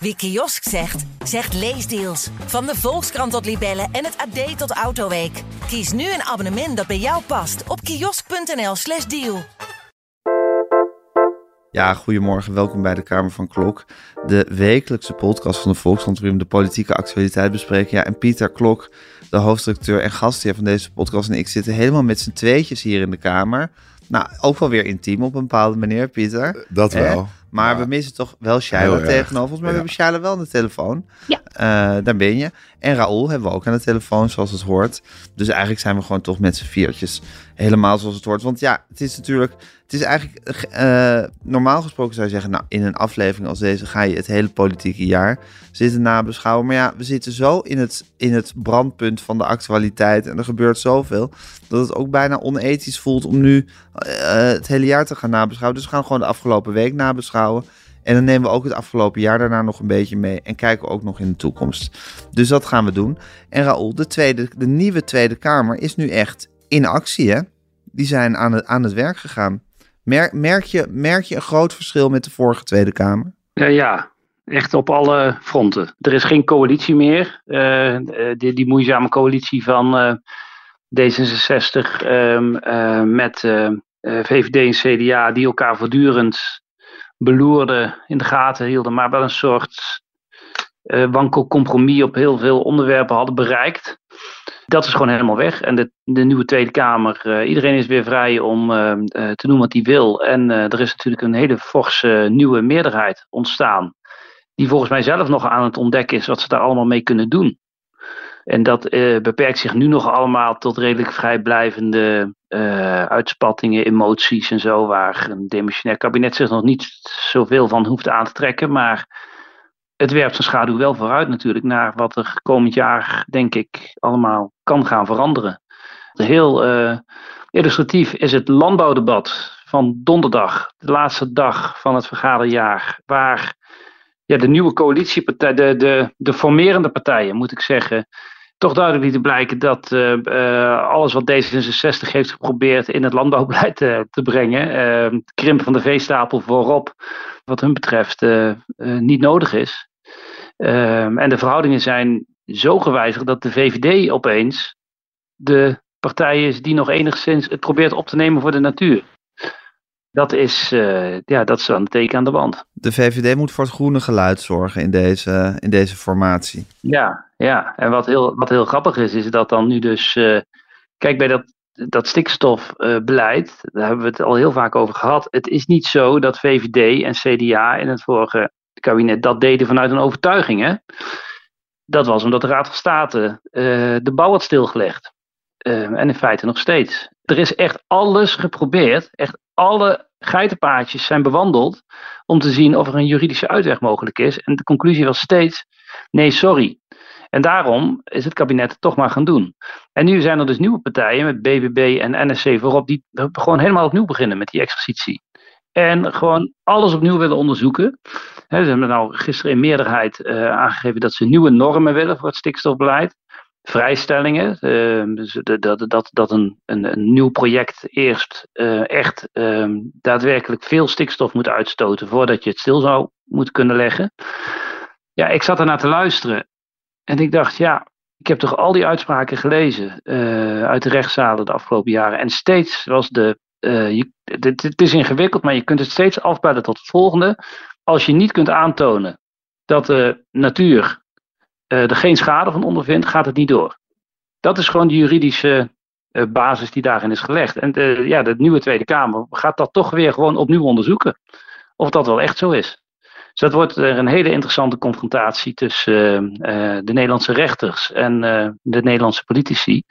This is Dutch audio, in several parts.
Wie kiosk zegt, zegt leesdeals. Van de Volkskrant tot Libellen en het AD tot Autoweek. Kies nu een abonnement dat bij jou past op kiosk.nl/slash deal. Ja, goedemorgen. Welkom bij de Kamer van Klok. De wekelijkse podcast van de Volkskrant waarin we de politieke actualiteit bespreken. Ja, en Pieter Klok, de hoofdstructeur en gastheer van deze podcast en ik zitten helemaal met z'n tweetjes hier in de Kamer. Nou, ook wel weer intiem op een bepaalde manier, Pieter. Dat Hè? wel. Maar Ja. we missen toch wel Shaila tegenover ons. Maar we hebben Shaila wel aan de telefoon. Ja. Eh, daar ben je. En Raoul hebben we ook aan de telefoon, zoals het hoort. Dus eigenlijk zijn we gewoon toch met z'n viertjes helemaal zoals het hoort. Want ja, het is natuurlijk... Het is eigenlijk... eh, normaal gesproken zou je zeggen... Nou, in een aflevering als deze ga je het hele politieke jaar zitten nabeschouwen. Maar ja, we zitten zo in het, in het brandpunt van de actualiteit. En er gebeurt zoveel... dat het ook bijna onethisch voelt om nu eh, het hele jaar te gaan nabeschouwen. Dus we gaan gewoon de afgelopen week nabeschouwen. En dan nemen we ook het afgelopen jaar daarna nog een beetje mee. En kijken ook nog in de toekomst. Dus dat gaan we doen. En Raoul, de, tweede, de nieuwe Tweede Kamer is nu echt in actie, hè? Die zijn aan het, aan het werk gegaan. Merk, merk, je, merk je een groot verschil met de vorige Tweede Kamer? Ja, ja, echt op alle fronten. Er is geen coalitie meer. Eh, eh, die, die moeizame coalitie van eh, D66 ehm, eh, met eh, eh, VVD en CDA, die elkaar voortdurend beloerden, in de gaten hielden, maar wel een soort eh, wankel compromis op heel veel onderwerpen hadden bereikt. Dat is gewoon helemaal weg. En de, de nieuwe Tweede Kamer, eh, iedereen is weer vrij om eh, eh, te doen wat hij wil. En eh, er is natuurlijk een hele forse nieuwe meerderheid ontstaan. Die volgens mij zelf nog aan het ontdekken is wat ze daar allemaal mee kunnen doen. En dat beperkt zich nu nog allemaal tot redelijk vrijblijvende uitspattingen, emoties en zo. Waar een demissionair kabinet zich nog niet zoveel van hoeft aan te trekken. Maar het werpt zijn schaduw wel vooruit natuurlijk naar wat er komend jaar, denk ik, allemaal kan gaan veranderen. Heel eh, illustratief is het landbouwdebat van donderdag, de laatste dag van het vergaderjaar, waar ja, de nieuwe coalitiepartij, de, de, de formerende partijen, moet ik zeggen, toch duidelijk lieten blijken dat eh, eh, alles wat D66 heeft geprobeerd in het landbouwbeleid te brengen, krimpen van de veestapel voorop, wat hun betreft, niet nodig is. Ehm, en de verhoudingen zijn zo gewijzigd dat de VVD opeens de partij is die nog enigszins het probeert op te nemen voor de natuur. Dat is, eh, ja, dat is dan een teken aan de wand. De VVD moet voor het groene geluid zorgen in deze, in deze formatie. Ja, ja. En wat heel, wat heel grappig is, is dat dan nu dus. eh, kijk, bij dat, dat stikstofbeleid, daar hebben we het al heel vaak over gehad. Het is niet zo dat VVD en CDA in het vorige kabinet dat deden vanuit een overtuiging. Hè? Dat was omdat de Raad van State eh, de bouw had stilgelegd. Eh, en in feite nog steeds. Er is echt alles geprobeerd. Echt alle geitenpaadjes zijn bewandeld. Om te zien of er een juridische uitweg mogelijk is. En de conclusie was steeds: nee, sorry. En daarom is het kabinet het toch maar gaan doen. En nu zijn er dus nieuwe partijen met BBB en NSC voorop. die gewoon helemaal opnieuw beginnen met die exercitie. En gewoon alles opnieuw willen onderzoeken. Ze hebben nou gisteren in meerderheid eh, aangegeven dat ze nieuwe normen willen voor het stikstofbeleid. Vrijstellingen. eh, dus dat, dat, dat, dat een, een, een nieuw project eerst eh, echt eh, daadwerkelijk veel stikstof moet uitstoten voordat je het stil zou moeten kunnen leggen. Ja, ik zat ernaar te luisteren en ik dacht, ja, ik heb toch al die uitspraken gelezen eh, uit de rechtszalen de afgelopen jaren. En steeds was de. Eh, het, het is ingewikkeld, maar je kunt het steeds afbellen tot het volgende. Als je niet kunt aantonen dat de natuur eh, er geen schade van ondervindt, gaat het niet door. Dat is gewoon de juridische eh, basis die daarin is gelegd. En ja, de nieuwe Tweede Kamer gaat dat toch weer gewoon opnieuw onderzoeken. Of dat wel echt zo is. Dus dat wordt een hele interessante confrontatie tussen eh, eh, de Nederlandse rechters en eh, de Nederlandse politici.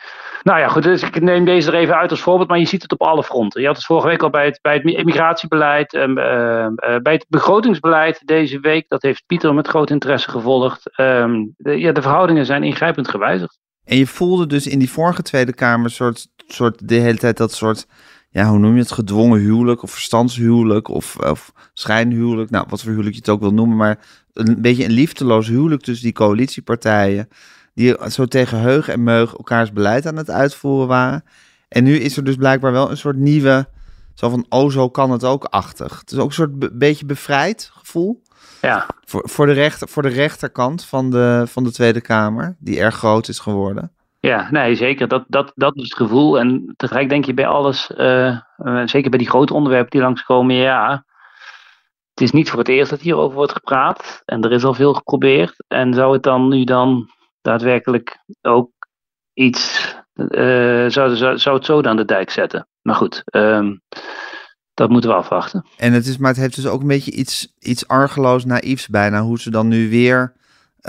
Nou ja, goed, dus ik neem deze er even uit als voorbeeld, maar je ziet het op alle fronten. Je had het vorige week al bij het, bij het immigratiebeleid, bij het begrotingsbeleid deze week. Dat heeft Pieter met groot interesse gevolgd. Ehm, de, ja, de verhoudingen zijn ingrijpend gewijzigd. En je voelde dus in die vorige Tweede Kamer soort, soort de hele tijd dat soort, ja, hoe noem je het, gedwongen huwelijk of verstandshuwelijk of, of schijnhuwelijk, nou, wat voor huwelijk je het ook wil noemen, maar een beetje een liefdeloos huwelijk tussen die coalitiepartijen, die zo tegen heug en meug elkaars beleid aan het uitvoeren waren. En nu is er dus blijkbaar wel een soort nieuwe, zo van, oh, zo kan het ook achtig. Het is ook een soort be- beetje bevrijd gevoel. Ja. Voor, voor, de rechter, voor de rechterkant van de, van de Tweede Kamer, die erg groot is geworden. Ja, nee, zeker. Dat, dat, dat is het gevoel. En tegelijk denk je bij alles, uh, uh, zeker bij die grote onderwerpen die langskomen, ja. Het is niet voor het eerst dat hierover wordt gepraat. En er is al veel geprobeerd. En zou het dan nu dan daadwerkelijk ook iets. Uh, zou, zou, zou het zo aan de dijk zetten? Maar goed, um, dat moeten we afwachten. En het is, maar het heeft dus ook een beetje iets, iets argeloos naïefs bijna. Hoe ze dan nu weer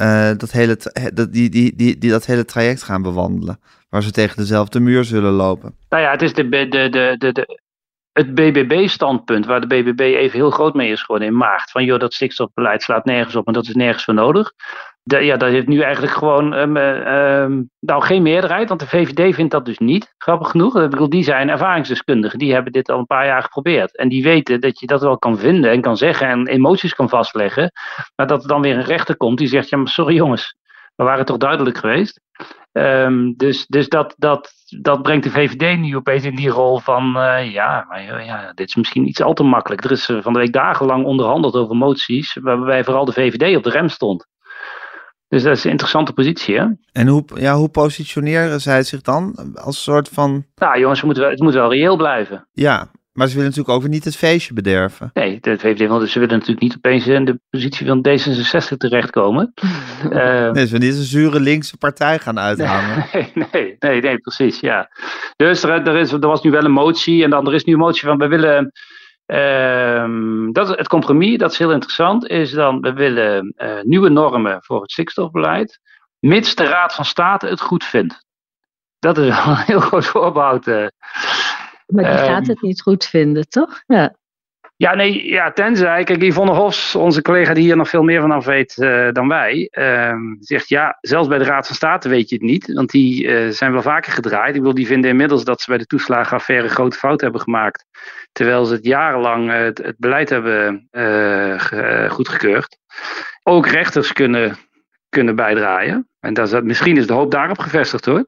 uh, dat, hele, dat, die, die, die, die, dat hele traject gaan bewandelen. Waar ze tegen dezelfde muur zullen lopen. Nou ja, het is de, de, de, de, de, het BBB-standpunt, waar de BBB even heel groot mee is geworden in maart. Van joh, dat stikstofbeleid slaat nergens op en dat is nergens voor nodig. Ja, dat heeft nu eigenlijk gewoon um, um, nou geen meerderheid, want de VVD vindt dat dus niet, grappig genoeg. Ik die zijn ervaringsdeskundigen, die hebben dit al een paar jaar geprobeerd. En die weten dat je dat wel kan vinden en kan zeggen en emoties kan vastleggen. Maar dat er dan weer een rechter komt die zegt, ja maar sorry jongens, we waren toch duidelijk geweest. Um, dus dus dat, dat, dat brengt de VVD nu opeens in die rol van, uh, ja, maar ja, dit is misschien iets al te makkelijk. Er is van de week dagenlang onderhandeld over moties, waarbij vooral de VVD op de rem stond. Dus dat is een interessante positie, hè? En hoe, ja, hoe positioneren zij zich dan als soort van... Nou jongens, het moet wel, het moet wel reëel blijven. Ja, maar ze willen natuurlijk ook weer niet het feestje bederven. Nee, de VVD, want ze willen natuurlijk niet opeens in de positie van D66 terechtkomen. uh, nee, ze willen niet een zure linkse partij gaan uithangen. Nee, nee, nee, nee, precies, ja. Dus er, er, is, er was nu wel een motie en dan er is nu een motie van we willen... Uh, dat, het compromis, dat is heel interessant, is dan we willen uh, nieuwe normen voor het stikstofbeleid, mits de Raad van State het goed vindt. Dat is wel een heel groot voorbehoud. Uh. Maar die gaat het niet goed vinden, toch? Ja. Ja, nee, ja, tenzij, kijk, Yvonne Hofs, onze collega die hier nog veel meer vanaf weet uh, dan wij, uh, zegt ja, zelfs bij de Raad van State weet je het niet, want die uh, zijn wel vaker gedraaid. Ik bedoel, die vinden inmiddels dat ze bij de toeslagenaffaire grote fout hebben gemaakt, terwijl ze het jarenlang het, het, beleid hebben ge, goedgekeurd. Ook rechters kunnen, kunnen bijdraaien. En dat is, misschien is de hoop daarop gevestigd hoor.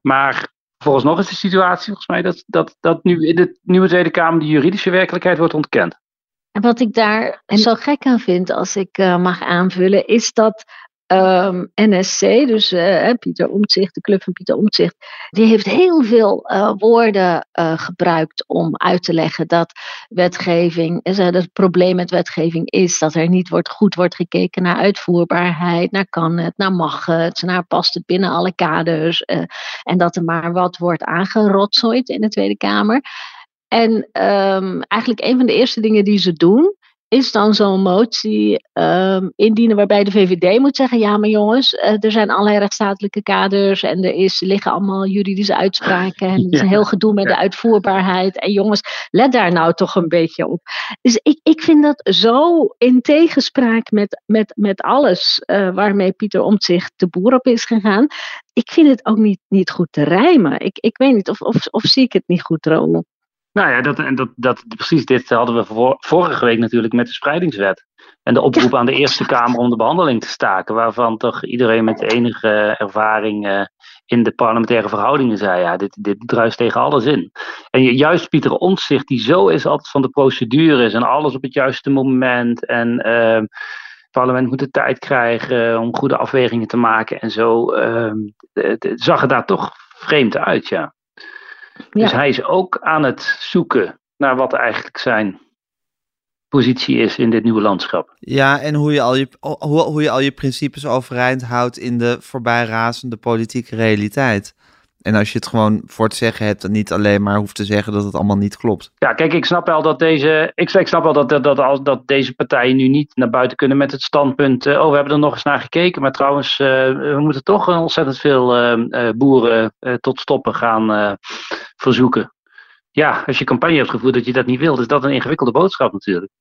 Maar Vooralsnog is de situatie volgens mij dat, dat, dat nu in de nieuwe Tweede Kamer de juridische werkelijkheid wordt ontkend. En wat ik daar en... zo gek aan vind, als ik uh, mag aanvullen, is dat um, NSC, dus uh, Pieter Omtzigt, de club van Pieter Omtzigt, die heeft heel veel uh, woorden uh, gebruikt om uit te leggen dat wetgeving, het probleem met wetgeving is dat er niet wordt, goed wordt gekeken naar uitvoerbaarheid, naar kan het, naar mag het, naar past het binnen alle kaders en dat er maar wat wordt aangerotzooid in de Tweede Kamer. En um, eigenlijk een van de eerste dingen die ze doen, is dan zo'n motie um, indienen waarbij de VVD moet zeggen: ja, maar jongens, uh, er zijn allerlei rechtsstatelijke kaders en er is, liggen allemaal juridische uitspraken en er is een heel gedoe met de uitvoerbaarheid. En jongens, let daar nou toch een beetje op. Dus ik, ik vind dat zo in tegenspraak met, met, met alles uh, waarmee Pieter Omtzigt de boer op is gegaan. Ik vind het ook niet, niet goed te rijmen. Ik, ik weet niet of, of, of zie ik het niet goed, Ronald. Nou ja, dat, dat, dat, precies dit hadden we voor, vorige week natuurlijk met de spreidingswet. En de oproep ja. aan de Eerste Kamer om de behandeling te staken, waarvan toch iedereen met enige ervaring uh, in de parlementaire verhoudingen zei, ja, dit, dit druist tegen alles in. En juist Pieter Omtzigt, die zo is altijd van de procedures en alles op het juiste moment en uh, het parlement moet de tijd krijgen om goede afwegingen te maken en zo, uh, zag het daar toch vreemd uit, ja. Ja. Dus hij is ook aan het zoeken naar wat eigenlijk zijn positie is in dit nieuwe landschap. Ja, en hoe je al je, hoe, hoe je, al je principes overeind houdt in de voorbijrazende politieke realiteit. En als je het gewoon voor het zeggen hebt en niet alleen maar hoeft te zeggen dat het allemaal niet klopt. Ja, kijk, ik snap wel dat deze, ik, ik snap wel dat, dat, dat, dat, dat deze partijen nu niet naar buiten kunnen met het standpunt. Uh, oh, we hebben er nog eens naar gekeken. Maar trouwens, uh, we moeten toch ontzettend veel uh, boeren tot stoppen gaan verzoeken. Ja, als je campagne hebt gevoerd dat je dat niet wilt, is dat een ingewikkelde boodschap natuurlijk.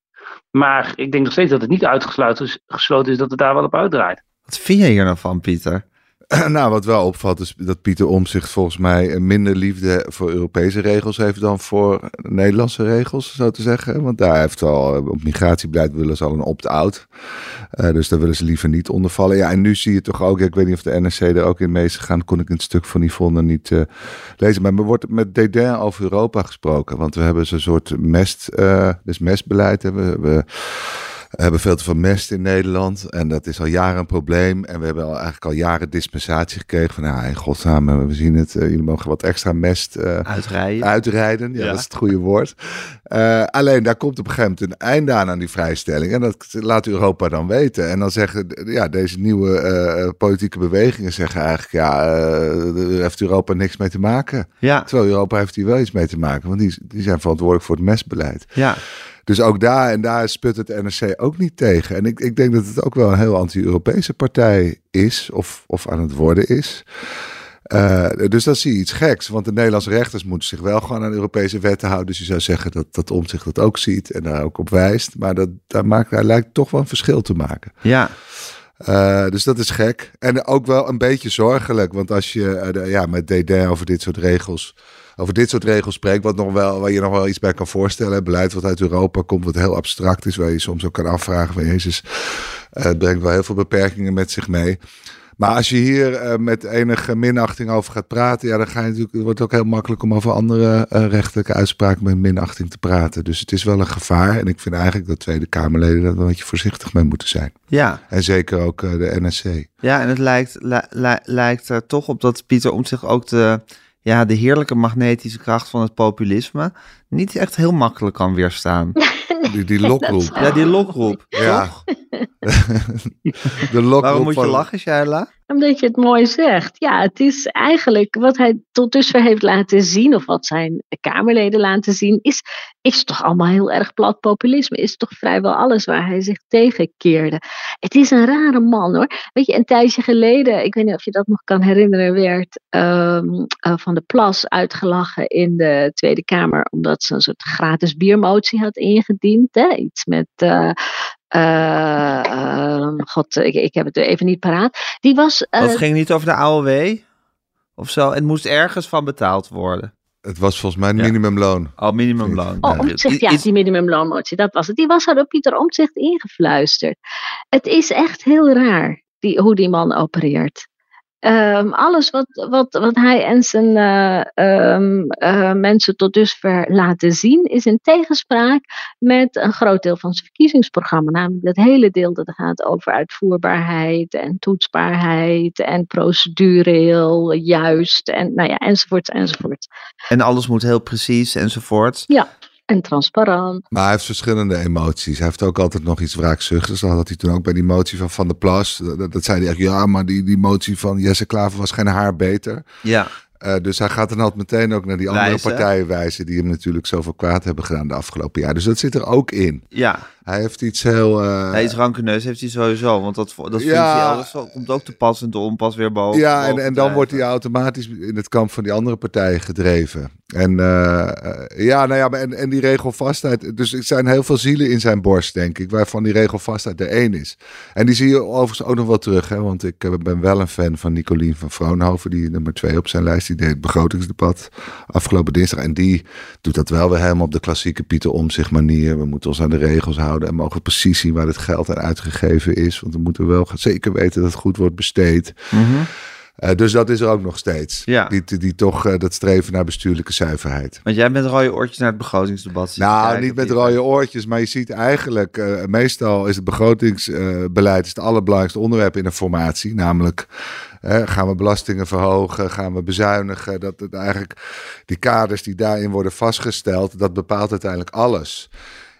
Maar ik denk nog steeds dat het niet uitgesloten is, gesloten is dat het daar wel op uitdraait. Wat vind je hier nou van, Pieter? Nou, wat wel opvalt is dat Pieter Omzicht volgens mij minder liefde voor Europese regels heeft dan voor Nederlandse regels, zo te zeggen. Want daar heeft al op migratiebeleid willen ze al een opt-out. Uh, dus daar willen ze liever niet onder vallen. Ja, en nu zie je toch ook, ik weet niet of de NRC er ook in mee is gegaan, kon ik het stuk van Yvonne niet uh, lezen. Maar er wordt met dédain over Europa gesproken, want we hebben zo'n soort mest, uh, dus mestbeleid. Hebben we We hebben veel te veel mest in Nederland en dat is al jaren een probleem. En we hebben al, eigenlijk al jaren dispensatie gekregen van, nou, in godsnaam, we zien het, uh, jullie mogen wat extra mest uh, uitrijden. uitrijden. Ja, ja, dat is het goede woord. Uh, alleen daar komt op een gegeven moment een einde aan aan die vrijstelling en dat laat Europa dan weten. En dan zeggen, ja, deze nieuwe politieke bewegingen zeggen eigenlijk, ja, daar heeft Europa niks mee te maken. Ja. Terwijl Europa heeft hier wel iets mee te maken, want die, die zijn verantwoordelijk voor het mestbeleid. Ja. Dus ook daar en daar sput het NRC ook niet tegen. En ik, ik denk dat het ook wel een heel anti-Europese partij is, of, of aan het worden is. Uh, dus dat zie je iets geks. Want de Nederlandse rechters moeten zich wel gewoon aan Europese wetten houden. Dus je zou zeggen dat dat omzicht dat ook ziet en daar ook op wijst. Maar dat, daar, maakt, daar lijkt toch wel een verschil te maken. Ja. Uh, dus dat is gek. En ook wel een beetje zorgelijk. Want als je uh, ja, met DD over dit soort regels over dit soort regels spreekt, wat nog wel, waar je nog wel iets bij kan voorstellen. Beleid wat uit Europa komt, wat heel abstract is, waar je soms ook kan afvragen van Jezus, uh, het brengt wel heel veel beperkingen met zich mee. Maar als je hier uh, met enige minachting over gaat praten, ja, dan ga je natuurlijk, het wordt ook heel makkelijk om over andere uh, rechtelijke uitspraken met minachting te praten. Dus het is wel een gevaar. En ik vind eigenlijk dat Tweede Kamerleden daar wel een beetje voorzichtig mee moeten zijn. Ja. En zeker ook uh, de NSC. Ja, en het lijkt, li li lijkt er toch op dat Pieter om zich ook de ja, de heerlijke magnetische kracht van het populisme niet echt heel makkelijk kan weerstaan. Die, die lokroep. Ja, die lokroep. Ja. de lokroep Waarom moet je van- lachen, Shaila? Omdat je het mooi zegt. Ja, het is eigenlijk wat hij tot dusver heeft laten zien, of wat zijn Kamerleden laten zien, is, is toch allemaal heel erg plat populisme. Is toch vrijwel alles waar hij zich tegen keerde. Het is een rare man hoor. Weet je, een tijdje geleden, ik weet niet of je dat nog kan herinneren, werd ehm, eh, Van de Plas uitgelachen in de Tweede Kamer, omdat ze een soort gratis biermotie had ingediend. Hè? Iets met. eh, eh, ehm, God, ik, ik heb het even niet paraat. Die was. eh, Dat ging niet over de AOW of zo. Het moest ergens van betaald worden. Het was volgens mij minimumloon. Oh, minimumloon. Oh, Ja, die minimumloonmotie, dat was het. Die was er door Pieter Omtzigt ingefluisterd. Het is echt heel raar die, hoe die man opereert. Ehm, alles wat, wat, wat hij en zijn eh, ehm, eh, mensen tot dusver laten zien, is in tegenspraak met een groot deel van zijn verkiezingsprogramma. Namelijk dat hele deel dat gaat over uitvoerbaarheid en toetsbaarheid en procedureel juist en nou ja, enzovoort, enzovoort. En alles moet heel precies enzovoort. En transparant. Maar hij heeft verschillende emoties. Hij heeft ook altijd nog iets wraakzuchtigs. Dat had hij toen ook bij die motie van Van der Plas. Dat, dat zei hij echt, ja, maar die, die motie van Jesse Klaver was geen haar beter. Ja, Eh, dus hij gaat dan altijd meteen ook naar die andere Wijzen. partijen wijzen... die hem natuurlijk zoveel kwaad hebben gedaan de afgelopen jaar. Dus dat zit er ook in. ja. Hij heeft iets heel... eh, Hij is rankeneus, heeft hij sowieso. Want dat, dat vindt hij alles, komt ook te pas en te onpas weer boven. Ja, en, en dan wordt hij automatisch in het kamp van die andere partijen gedreven. En eh, eh, ja, nou ja, en, en die regelvastheid. Dus er zijn heel veel zielen in zijn borst, denk ik, waarvan die regelvastheid er één is. En die zie je overigens ook nog wel terug, hè, want ik eh, ben wel een fan van Nicolien van Vroonhoven, die nummer twee op zijn lijst, die deed het begrotingsdebat afgelopen dinsdag. En die doet dat wel weer helemaal op de klassieke Pieter Omtzigt manier. We moeten ons aan de regels houden en mogen precies zien waar het geld aan uitgegeven is. Want we moeten wel zeker weten dat het goed wordt besteed. Mhm. Eh, dus dat is er ook nog steeds. Ja. Die, die, die toch eh, dat streven naar bestuurlijke zuiverheid. Want jij bent rode oortjes naar het begrotingsdebat. Nou, niet met rode oortjes, maar je ziet eigenlijk, eh, meestal is het begrotingsbeleid het allerbelangrijkste onderwerp in een formatie. Namelijk, gaan we belastingen verhogen, gaan we bezuinigen. Dat het eigenlijk, die kaders die daarin worden vastgesteld, dat bepaalt uiteindelijk alles.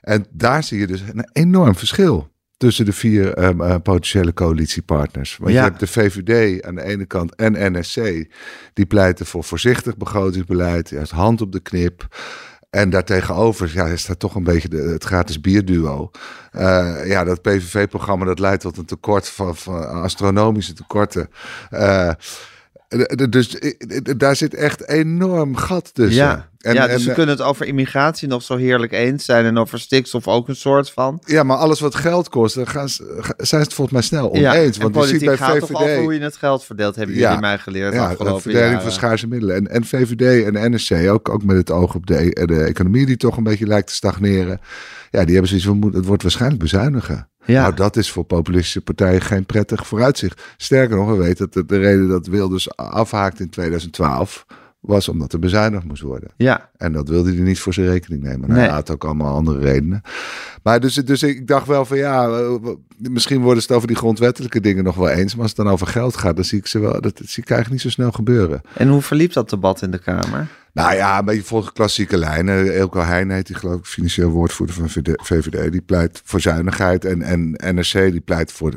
En daar zie je dus een enorm verschil tussen de vier ehm, eh, potentiële coalitiepartners. Want Ja. je hebt de VVD aan de ene kant en NSC, die pleiten voor voorzichtig begrotingsbeleid, juist hand op de knip. En daartegenover ja, is daar toch een beetje de, het gratis bierduo. Eh, ja, dat PVV-programma dat leidt tot een tekort van, van astronomische tekorten. Eh, dus eh, d- daar zit echt enorm gat tussen. Ja, En, ja dus en, we kunnen het over immigratie nog zo heerlijk eens zijn. En over stikstof ook een soort van. Ja, maar alles wat geld kost, daar gaan ze, zijn ze het volgens mij snel ja, oneens. en Want je ziet bij gaat toch over hoe VVD... je het geld verdeelt, hebben Ja. jullie mij geleerd Ja, afgelopen de verdeling jaren. van schaarse middelen. En, en VVD en NSC, ook, ook met het oog op de, de economie die toch een beetje lijkt te stagneren. Ja, die hebben zoiets van, het wordt waarschijnlijk bezuinigen. Ja. Nou, dat is voor populistische partijen geen prettig vooruitzicht. Sterker nog, we weten dat de, de reden dat Wilders afhaakt in 2012 was omdat er bezuinigd moest worden. Ja, En dat wilde hij niet voor zijn rekening nemen. Nou, Nee. Hij had ook allemaal andere redenen. Maar dus, dus ik dacht wel van ja, eh, misschien worden ze het over die grondwettelijke dingen nog wel eens. Maar als het dan over geld gaat, dan zie ik ze wel, dat zie ik eigenlijk niet zo snel gebeuren. en hoe verliep dat debat in de Kamer? Nou ja, een beetje volgens klassieke lijnen. Elko Heijn heet die geloof ik financieel woordvoerder van VD VVD. Die pleit voor zuinigheid. En, en NRC die pleit voor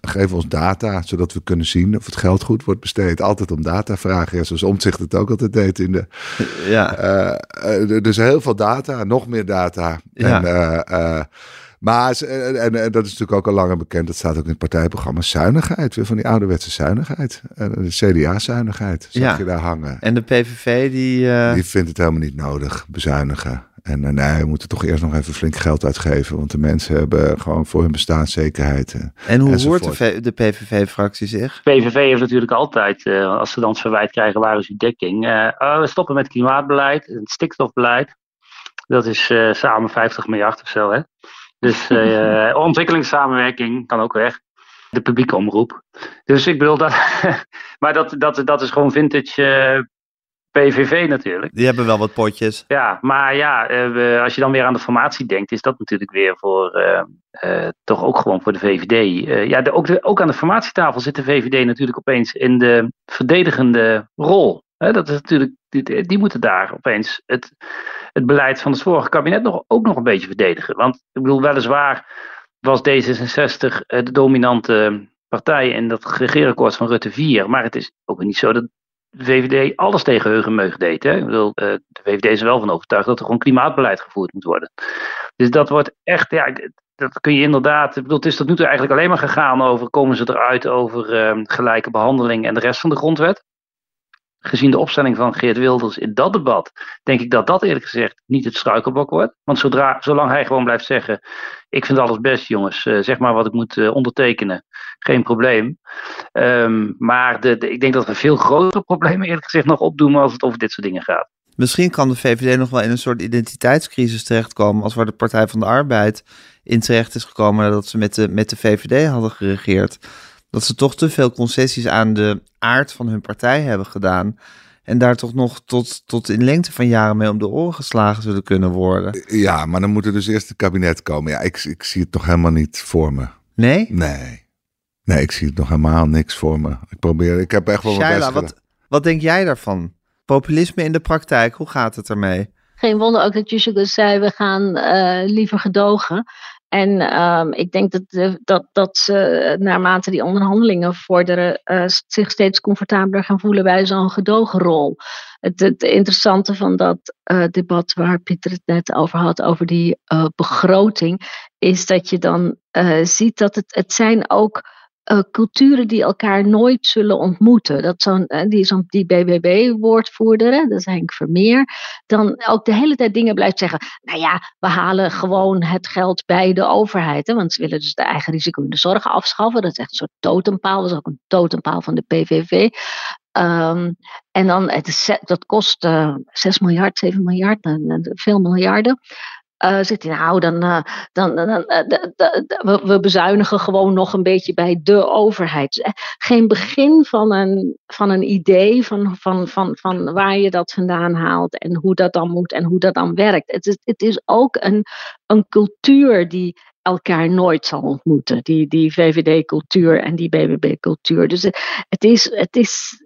geef ons data, zodat we kunnen zien of het geld goed wordt besteed. Altijd om data vragen, ja, zoals Omtzigt het ook altijd deed in de... Ja, eh, eh, dus heel veel data, nog meer data. Ja. En, eh, maar en, en, en dat is natuurlijk ook al langer bekend, dat staat ook in het partijprogramma, zuinigheid. Weer van die ouderwetse zuinigheid. De CDA-zuinigheid zag Ja. je daar hangen. en de PVV die... Die vindt het helemaal niet nodig, bezuinigen. En eh, nee, we moeten toch eerst nog even flink geld uitgeven. Want de mensen hebben gewoon voor hun bestaanszekerheid. eh. en hoe enzovoort. hoort de, de PVV-fractie zich? PVV heeft natuurlijk altijd, eh, als ze dan het verwijt krijgen, waar is uw dekking? Eh, oh, we stoppen met klimaatbeleid, het stikstofbeleid. Dat is eh, samen 50 miljard of zo, hè? Dus eh, ontwikkelingssamenwerking kan ook weg. De publieke omroep. Dus ik bedoel dat. maar dat, dat, dat is gewoon vintage PVV natuurlijk. Die hebben wel wat potjes. Ja, maar ja, eh, als je dan weer aan de formatie denkt, is dat natuurlijk weer voor eh, eh, toch ook gewoon voor de VVD. Ja, de, ook, de, ook aan de formatietafel zit de VVD natuurlijk opeens in de verdedigende rol. Dat is natuurlijk, die, die moeten daar opeens het, het beleid van het vorige kabinet nog, ook nog een beetje verdedigen. Want ik bedoel, weliswaar was D66 eh, de dominante partij in dat regeerakkoord van Rutte 4. Maar het is ook niet zo dat de VVD alles tegen meug deed. Hè? Ik bedoel, eh, de VVD is er wel van overtuigd dat er gewoon klimaatbeleid gevoerd moet worden. Dus dat wordt echt, ja, dat kun je inderdaad. Ik bedoel, het is tot nu toe eigenlijk alleen maar gegaan over, komen ze eruit over eh, gelijke behandeling en de rest van de grondwet. Gezien de opstelling van Geert Wilders in dat debat, denk ik dat dat eerlijk gezegd niet het struikelblok wordt. Want zodra, zolang hij gewoon blijft zeggen: Ik vind alles best, jongens, eh, zeg maar wat ik moet eh, ondertekenen, geen probleem. Ehm, maar de, de- ik denk dat we veel grotere problemen eerlijk gezegd nog opdoen als het over dit soort dingen gaat. Misschien kan de VVD nog wel in een soort identiteitscrisis terechtkomen. als waar de Partij van de Arbeid in terecht is gekomen. nadat ze met de, met de VVD hadden geregeerd. Dat ze toch te veel concessies aan de aard van hun partij hebben gedaan. En daar toch nog tot, tot in lengte van jaren mee om de oren geslagen zullen kunnen worden. Ja, maar dan moet er dus eerst een kabinet komen. Ja, ik, ik zie het nog helemaal niet voor me. Nee? Nee. Nee, ik zie het nog helemaal niks voor me. Ik probeer, ik heb echt wel Shaila, gedaan. wat, wat denk jij daarvan? Populisme in de praktijk, hoe gaat het ermee? Geen wonder ook dat Jusjegus zei, we gaan eh, liever gedogen. En ehm, ik denk dat, de- dat, dat ze eh, naarmate die onderhandelingen vorderen, eh, zich steeds comfortabeler gaan voelen bij zo'n gedogenrol. Het, het interessante van dat eh, debat waar Pieter het net over had, over die eh, begroting, is dat je dan eh, ziet dat het, het zijn ook eh, culturen die elkaar nooit zullen ontmoeten. Dat zo'n, eh, die, zo'n, die BBB-woordvoerder, dat is Henk Vermeer, dan ook de hele tijd dingen blijft zeggen. Nou ja, we halen gewoon het geld bij de overheid. Hè, want ze willen dus de eigen risico in de zorg afschaffen. Dat is echt een soort totempaal. Dat is ook een totempaal van de PVV. Ehm, en dan, het dat kost eh 6 miljard, 7 miljard, eh, eh, veel miljarden. Eh zegt hij, nou, dan, eh, dan, dan, eh, we, bezuinigen gewoon nog een beetje bij de overheid. Dus, geen begin van een, van een idee van, van, van, van waar je dat vandaan haalt en hoe dat dan moet en hoe dat dan werkt. Het is, het is ook een, een cultuur die elkaar nooit zal ontmoeten. Die, die VVD-cultuur en die BBB-cultuur. Dus het, het is, het is,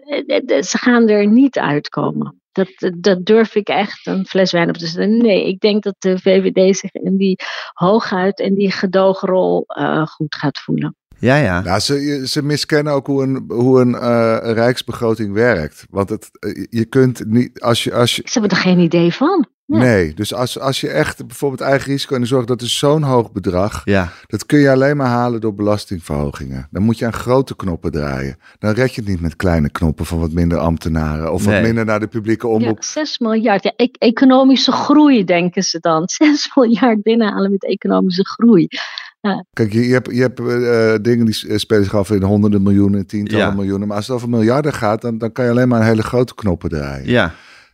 ze gaan er niet uitkomen. Dat, dat durf ik echt een fles wijn op te zetten. Nee, ik denk dat de VVD zich in die hooguit in die gedoogrol eh, goed gaat voelen. Ja, ja. Nou, ze, ze miskennen ook hoe een, hoe een eh, rijksbegroting werkt. Want het, eh, je kunt niet, als je, als je, Ze hebben er geen idee van. Ja. nee, dus als, als je echt bijvoorbeeld eigen risico en de zorg, dat is zo'n hoog bedrag. Ja, Dat kun je alleen maar halen door belastingverhogingen. Dan moet je aan grote knoppen draaien. Dan red je het niet met kleine knoppen van wat minder ambtenaren. Of Nee. wat minder naar de publieke Ja, omroep. 6 miljard. Ja, e- economische groei denken ze dan. 6 miljard binnenhalen met economische groei. Kijk, je, je hebt, je hebt eh, dingen die s- spelen zich af in honderden miljoenen, tientallen Ja. miljoenen. Maar als het over miljarden gaat, dan, dan kan je alleen maar aan hele grote knoppen draaien. ja, Eh,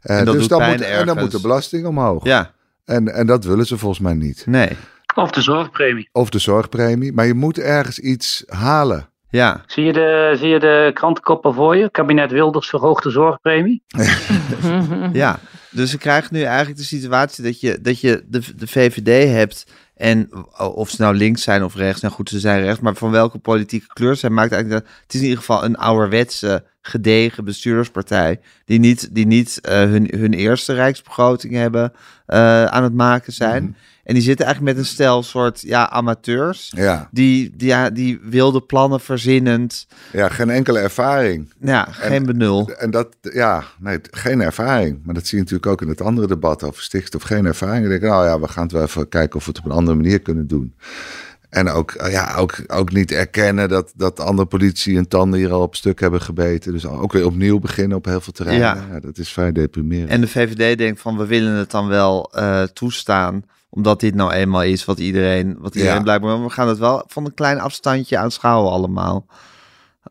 en dat dus doet dan pijn moet, en dan moet de belasting omhoog. ja. En, en dat willen ze volgens mij niet. Nee. Of de zorgpremie. Of de zorgpremie. Maar je moet ergens iets halen. Ja, Zie je de, zie je de krantenkoppen voor je? Kabinet Wilders verhoogt de zorgpremie. ja. Dus we krijgen nu eigenlijk de situatie dat je, dat je de, de VVD hebt. En of ze nou links zijn of rechts, nou goed, ze zijn rechts, maar van welke politieke kleur ze maakt eigenlijk dat het is in ieder geval een ouderwetse, gedegen bestuurderspartij. Die niet, die niet eh, hun, hun eerste rijksbegroting hebben eh, aan het maken zijn. Mhm. En die zitten eigenlijk met een stel soort ja, amateurs. Ja, Die, die, ja, die wilde plannen verzinnend. ja, geen enkele ervaring. Ja, geen benul. En dat, ja, nee, geen ervaring. Maar dat zie je natuurlijk ook in het andere debat over stikstof. Geen ervaring. Dan denk ik, nou ja, we gaan het wel even kijken of we het op een andere manier kunnen doen. En ook, eh, ja, ook, ook niet erkennen dat, dat andere politie en tanden hier al op stuk hebben gebeten. Dus ook weer opnieuw beginnen op heel veel terreinen. Ja. Ja. dat is vrij deprimerend. En de VVD denkt van we willen het dan wel eh, toestaan. Omdat dit nou eenmaal is wat iedereen, wat iedereen Ja. blijkbaar. Maar we gaan het wel van een klein afstandje aanschouwen allemaal.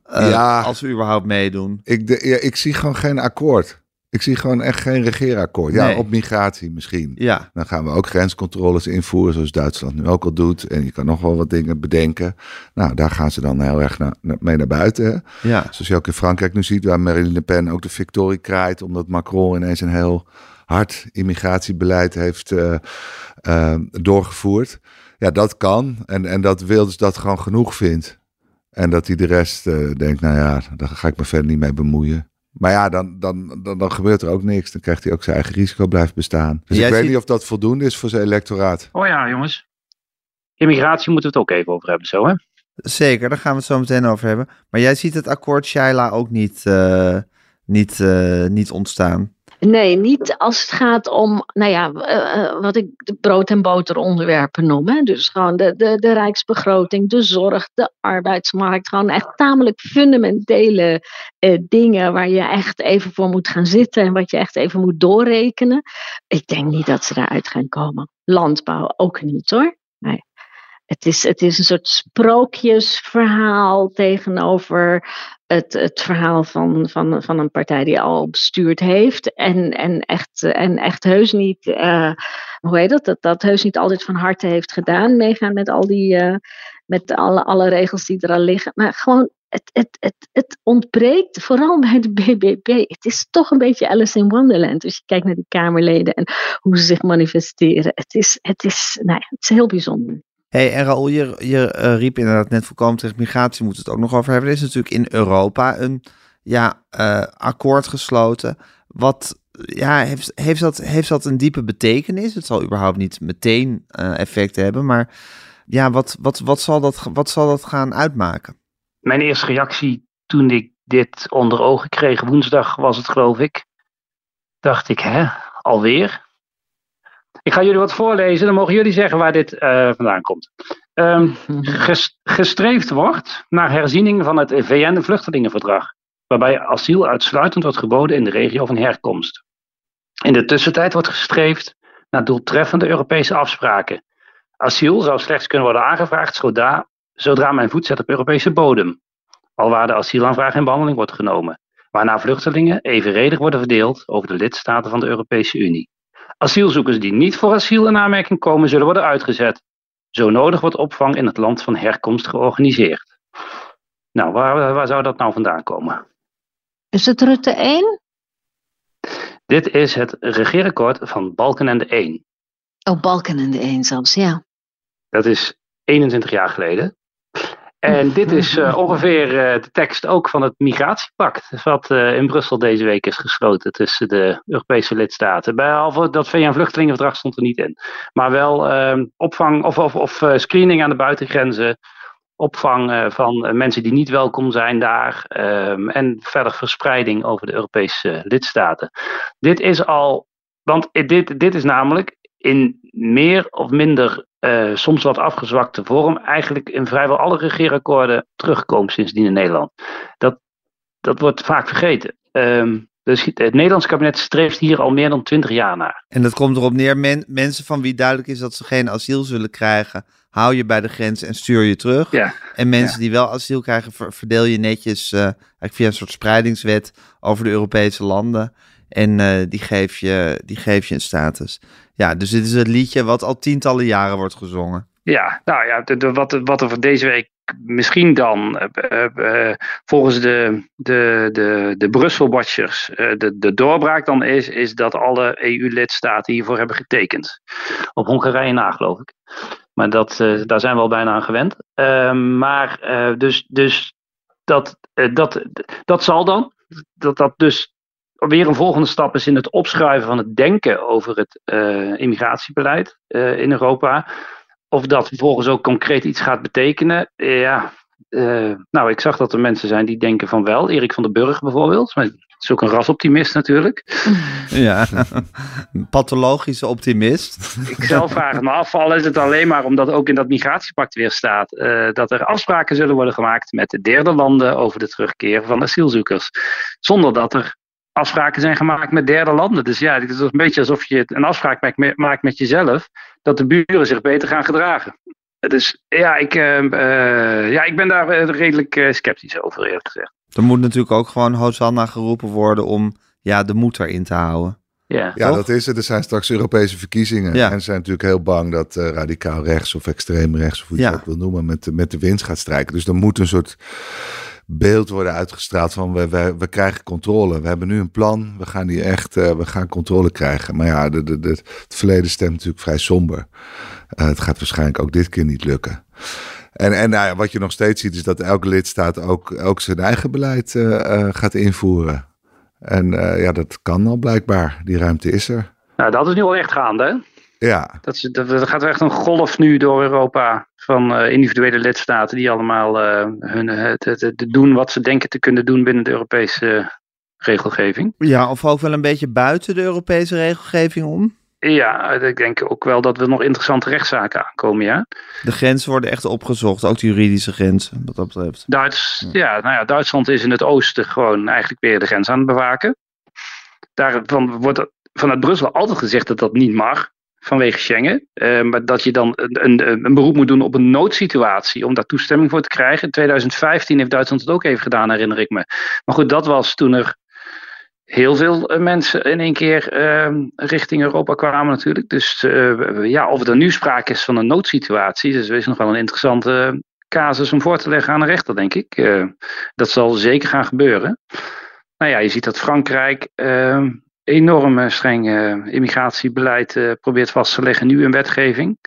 Eh, Ja. Als we überhaupt meedoen. Ik, de, ja, ik zie gewoon geen akkoord. Ik zie gewoon echt geen regeerakkoord. Ja, Nee. op migratie misschien. Ja, Dan gaan we ook grenscontroles invoeren, zoals Duitsland nu ook al doet. En je kan nog wel wat dingen bedenken. Nou, daar gaan ze dan heel erg naar, mee naar buiten. Hè? ja. Zoals je ook in Frankrijk nu ziet, waar Marine Le Pen ook de victorie kraait. Omdat Macron ineens een heel hard immigratiebeleid heeft eh, eh, doorgevoerd. Ja, dat kan. En, en dat Wilders dat gewoon genoeg vindt. En dat hij de rest eh, denkt, nou ja, daar ga ik me verder niet mee bemoeien. Maar ja, dan, dan, dan, dan gebeurt er ook niks. Dan krijgt hij ook zijn eigen risico blijft bestaan. Dus Jij ik weet ziet- niet of dat voldoende is voor zijn electoraat. Oh ja, jongens. Immigratie moeten we het ook even over hebben, zo hè? Zeker, daar gaan we het zo meteen over hebben. Maar jij ziet het akkoord Shaila ook niet, eh, niet, eh, niet ontstaan. Nee, niet als het gaat om, nou ja, eh, eh, wat ik de brood- en boter onderwerpen noem. Hè. Dus gewoon de, de, de rijksbegroting, de zorg, de arbeidsmarkt. Gewoon echt tamelijk fundamentele eh, dingen waar je echt even voor moet gaan zitten en wat je echt even moet doorrekenen. Ik denk niet dat ze daaruit gaan komen. Landbouw ook niet hoor. Nee. Het is, het is een soort sprookjesverhaal tegenover het, het verhaal van, van, van een partij die al bestuurd heeft. En, en, echt, en echt heus niet, eh, hoe heet dat, dat, dat heus niet altijd van harte heeft gedaan. Meegaan met al die, eh, met alle, alle regels die er al liggen. Maar gewoon, het, het, het, het ontbreekt, vooral bij de BBB. Het is toch een beetje Alice in Wonderland. Als je kijkt naar die Kamerleden en hoe ze zich manifesteren. Het is, het is, nou het is heel bijzonder. Hey, en Raoul, je, je eh, riep inderdaad net volkomen tegen migratie, moeten we het ook nog over hebben. Er is natuurlijk in Europa een ja, eh, akkoord gesloten. Wat ja, heeft, heeft, dat, heeft dat een diepe betekenis? Het zal überhaupt niet meteen eh effect hebben, maar ja, wat, wat, wat, zal dat, wat zal dat gaan uitmaken? Mijn eerste reactie toen ik dit onder ogen kreeg, woensdag was het geloof ik, dacht ik, hè, alweer? Ik ga jullie wat voorlezen, dan mogen jullie zeggen waar dit eh, vandaan komt. Ges- gestreefd wordt naar herziening van het VN-vluchtelingenverdrag, waarbij asiel uitsluitend wordt geboden in de regio van herkomst. In de tussentijd wordt gestreefd naar doeltreffende Europese afspraken. Asiel zou slechts kunnen worden aangevraagd zodra, zodra men voet zet op Europese bodem, alwaar de asielaanvraag in behandeling wordt genomen, waarna vluchtelingen evenredig worden verdeeld over de lidstaten van de Europese Unie. Asielzoekers die niet voor asiel in aanmerking komen, zullen worden uitgezet. Zo nodig wordt opvang in het land van herkomst georganiseerd. Nou, waar, waar zou dat nou vandaan komen? Is het Rutte 1? Dit is het regeerakkoord van Balkenende 1. Oh, Balkenende 1 zelfs, ja. Dat is 21 jaar geleden. En dit is eh, ongeveer eh, de tekst ook van het migratiepact. Wat eh, in Brussel deze week is gesloten tussen de Europese lidstaten. Behalve dat VN-vluchtelingenverdrag stond er niet in. Maar wel ehm, opvang of, of, of screening aan de buitengrenzen. Opvang van mensen die niet welkom zijn daar. ehm, en verder verspreiding over de Europese lidstaten. Dit is al. Want dit, dit is namelijk in meer of minder eh, soms wat afgezwakte vorm eigenlijk in vrijwel alle regeerakkoorden terugkomt sindsdien in Nederland. Dat, dat wordt vaak vergeten. Ehm, dus het Nederlands kabinet streeft hier al meer dan twintig jaar naar. En dat komt erop neer, men- mensen van wie duidelijk is dat ze geen asiel zullen krijgen, hou je bij de grens en stuur je terug. Ja. En mensen die wel asiel krijgen, ver- verdeel je netjes eh, via een soort spreidingswet over de Europese landen. En eh, die, geef je, die geef je een status. Ja, dus dit is het liedje wat al tientallen jaren wordt gezongen. Ja, nou ja, wat, wat er voor deze week misschien dan, uh, volgens de, de, de, de Brussel-watchers, de, de doorbraak dan is, is dat alle EU-lidstaten hiervoor hebben getekend. Op Hongarije na, geloof ik. Maar dat, daar zijn we al bijna aan gewend. Ehm, maar dus, dus dat, dat, dat zal dan. Dat dat dus weer een volgende stap is in het opschuiven van het denken over het immigratiebeleid in Europa. Of dat vervolgens ook concreet iets gaat betekenen, ja. Uh, nou, ik zag dat er mensen zijn die denken van wel. Erik van den Burg bijvoorbeeld. Maar het is ook een rasoptimist natuurlijk. Ja, een pathologische optimist. Ik zelf vraag me af, al is het alleen maar omdat ook in dat migratiepact weer staat... Uh, dat er afspraken zullen worden gemaakt met de derde landen over de terugkeer van asielzoekers. Zonder dat er afspraken zijn gemaakt met derde landen. Dus ja, het is een beetje alsof je een afspraak maakt met jezelf, dat de buren zich beter gaan gedragen. Dus ja, ik, uh, uh, ja, ik ben daar eh, redelijk uh, sceptisch over, eerlijk gezegd. Er moet natuurlijk ook gewoon Hosanna geroepen worden om ja, de moed erin te houden. Ja, ja dat is het. Er zijn straks Europese verkiezingen. Ja. En ze zijn natuurlijk heel bang dat uh, radicaal rechts of extreem rechts, of hoe je ja. het ook wil noemen, met, met de winst gaat strijken. Dus er moet een soort beeld worden uitgestraald van we, we, we krijgen controle. We hebben nu een plan, we gaan die echt, uh, we gaan controle krijgen. Maar ja, de, de, de, het verleden stemt natuurlijk vrij somber. Uh, het gaat waarschijnlijk ook dit keer niet lukken. En, en nou ja, wat je nog steeds ziet is dat elke lidstaat ook, ook zijn eigen beleid uh, gaat invoeren. En ja, dat kan al blijkbaar. Die ruimte is er. Nou, dat is nu al echt gaande, hè? Ja. Dat, is, dat, dat gaat echt een golf nu door Europa van uh, individuele lidstaten die allemaal uh, hun, het, het, het, doen wat ze denken te kunnen doen binnen de Europese regelgeving. Ja, of ook wel een beetje buiten de Europese regelgeving om? Ja, ik denk ook wel dat we nog interessante rechtszaken aankomen, ja. De grenzen worden echt opgezocht, ook de juridische grenzen, wat dat betreft. Duits, ja. ja, nou ja, Duitsland is in het oosten gewoon eigenlijk weer de grens aan het bewaken. Daarvan wordt vanuit Brussel altijd gezegd dat dat niet mag vanwege Schengen. Uh, maar dat je dan een, een, een, beroep moet doen op een noodsituatie om daar toestemming voor te krijgen. In 2015 heeft Duitsland het ook even gedaan, herinner ik me. Maar goed, dat was toen er heel veel uh, mensen in één keer uh, richting Europa kwamen natuurlijk. Dus eh, ja, of er nu sprake is van een noodsituatie, dus is nog wel een interessante casus om voor te leggen aan de rechter, denk ik. dat zal zeker gaan gebeuren. Nou ja, je ziet dat Frankrijk ehm, enorm streng immigratiebeleid uh, probeert vast te leggen nu in wetgeving.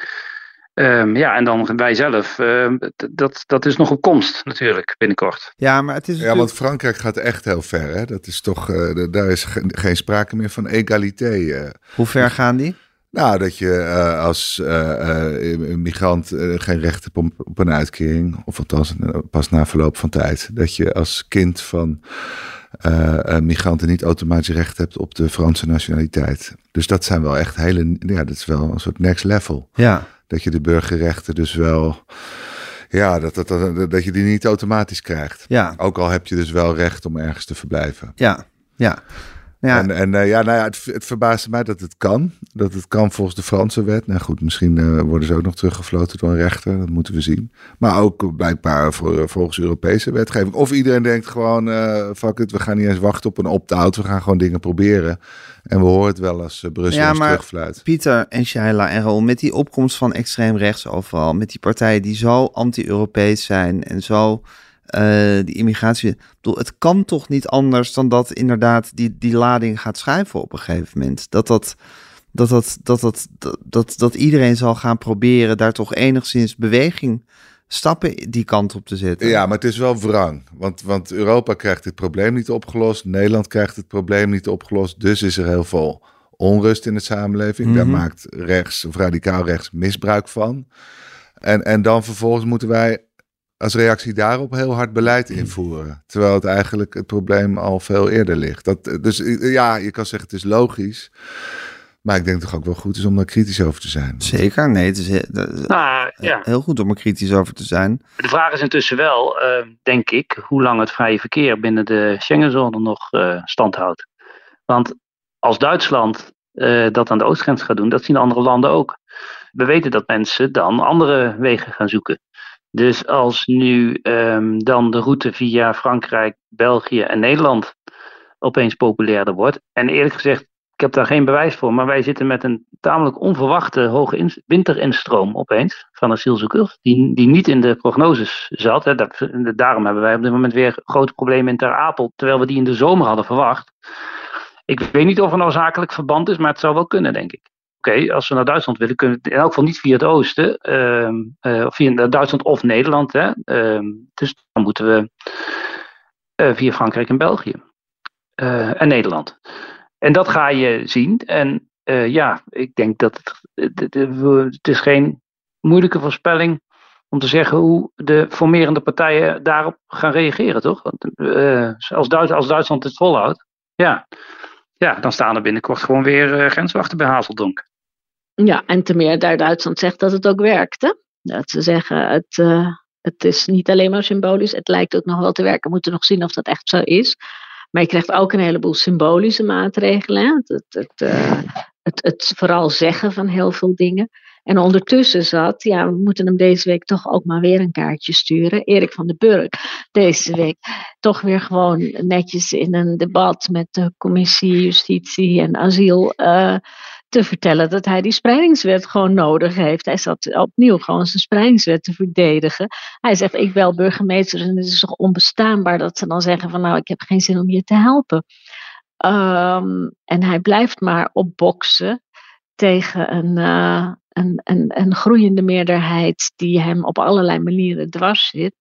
Um, ja, en dan wij zelf, uh, dat, dat is nog op komst natuurlijk binnenkort. Ja, maar het is Ja, want Frankrijk gaat echt heel ver. Hè? Dat is toch, uh, daar is ge geen sprake meer van egalité. Hoe ver gaan die? Nou, dat je uh, als uh, migrant geen recht hebt op, op, een uitkering, of althans pas na verloop van tijd. Dat je als kind van migranten niet automatisch recht hebt op de Franse nationaliteit. Dus dat zijn wel echt hele, ja, dat is wel een soort next level. Ja. Dat je de burgerrechten dus wel, ja, dat, dat, dat, dat je die niet automatisch krijgt. Ja. Ook al heb je dus wel recht om ergens te verblijven. Ja, ja. Ja. En, en uh, ja, nou ja, het, het verbaasde mij dat het kan. Dat het kan volgens de Franse wet. Nou goed, misschien uh, worden ze ook nog teruggefloten door een rechter. Dat moeten we zien. Maar ook blijkbaar voor, volgens Europese wetgeving. Of iedereen denkt gewoon, uh, fuck it, we gaan niet eens wachten op een opt-out. We gaan gewoon dingen proberen. En we horen het wel als Brussel ja, maar terugfluit. Pieter en Shaila en Raoul, met die opkomst van extreem rechts overal. Met die partijen die zo anti-Europees zijn en zo... Uh, die immigratie. Ik bedoel, het kan toch niet anders dan dat inderdaad die, die lading gaat schuiven op een gegeven moment. Dat dat, dat, dat, dat, dat, dat, dat, dat iedereen zal gaan proberen daar toch enigszins beweging, stappen die kant op te zetten. Ja, maar het is wel wrang. Want, want Europa krijgt dit probleem niet opgelost. Nederland krijgt het probleem niet opgelost. Dus is er heel veel onrust in de samenleving. Daar Mhm. maakt rechts of radicaal rechts misbruik van. En, en dan vervolgens moeten wij als reactie daarop heel hard beleid invoeren. Terwijl het eigenlijk het probleem al veel eerder ligt. Dat, dus ja, je kan zeggen het is logisch. Maar ik denk toch ook wel goed is om daar kritisch over te zijn. Zeker, nee, het is he- dat is Nou ja, heel goed om er kritisch over te zijn. de vraag is intussen wel, eh, denk ik, hoe lang het vrije verkeer binnen de Schengenzone nog eh, stand houdt. Want als Duitsland eh, dat aan de oostgrens gaat doen, dat zien andere landen ook. We weten dat mensen dan andere wegen gaan zoeken. Dus als nu ehm, dan de route via Frankrijk, België en Nederland opeens populairder wordt. En eerlijk gezegd ik heb daar geen bewijs voor, maar wij zitten met een tamelijk onverwachte hoge in, winterinstroom opeens van asielzoekers, die, die niet in de prognoses zat. Hè. Daarom hebben wij op dit moment weer grote problemen in Ter Apel, terwijl we die in de zomer hadden verwacht. Ik weet niet of er nou zakelijk verband is, maar het zou wel kunnen, denk ik. Als we naar Duitsland willen, kunnen we in elk geval niet via het oosten, uh, of via Duitsland of Nederland. Hè. Uh, dus dan moeten we uh, via Frankrijk en België uh, en Nederland. En dat ga je zien. En ja, ik denk dat het, het, is geen moeilijke voorspelling om te zeggen hoe de formerende partijen daarop gaan reageren, toch? Want, als, Duits, als Duitsland het volhoudt, ja, ja, dan staan er binnenkort gewoon weer grenswachten bij Hazeldonk. Ja, en te meer Duitsland zegt dat het ook werkt. Hè? Dat ze zeggen, het, uh, het is niet alleen maar symbolisch, het lijkt ook nog wel te werken. We moeten nog zien of dat echt zo is. Maar je krijgt ook een heleboel symbolische maatregelen. Hè? Het, het, uh, het, het, vooral zeggen van heel veel dingen. En ondertussen zat, ja, we moeten hem deze week toch ook maar weer een kaartje sturen. Erik van den Burg, deze week toch weer gewoon netjes in een debat met de commissie Justitie en Asiel. Uh, te vertellen dat hij die spreidingswet gewoon nodig heeft. Hij zat opnieuw gewoon zijn spreidingswet te verdedigen. Hij zegt, ik bel burgemeester en het is toch onbestaanbaar dat ze dan zeggen van nou, ik heb geen zin om je te helpen. Um, en hij blijft maar opboksen tegen een, uh, een, een, een groeiende meerderheid die hem op allerlei manieren dwars zit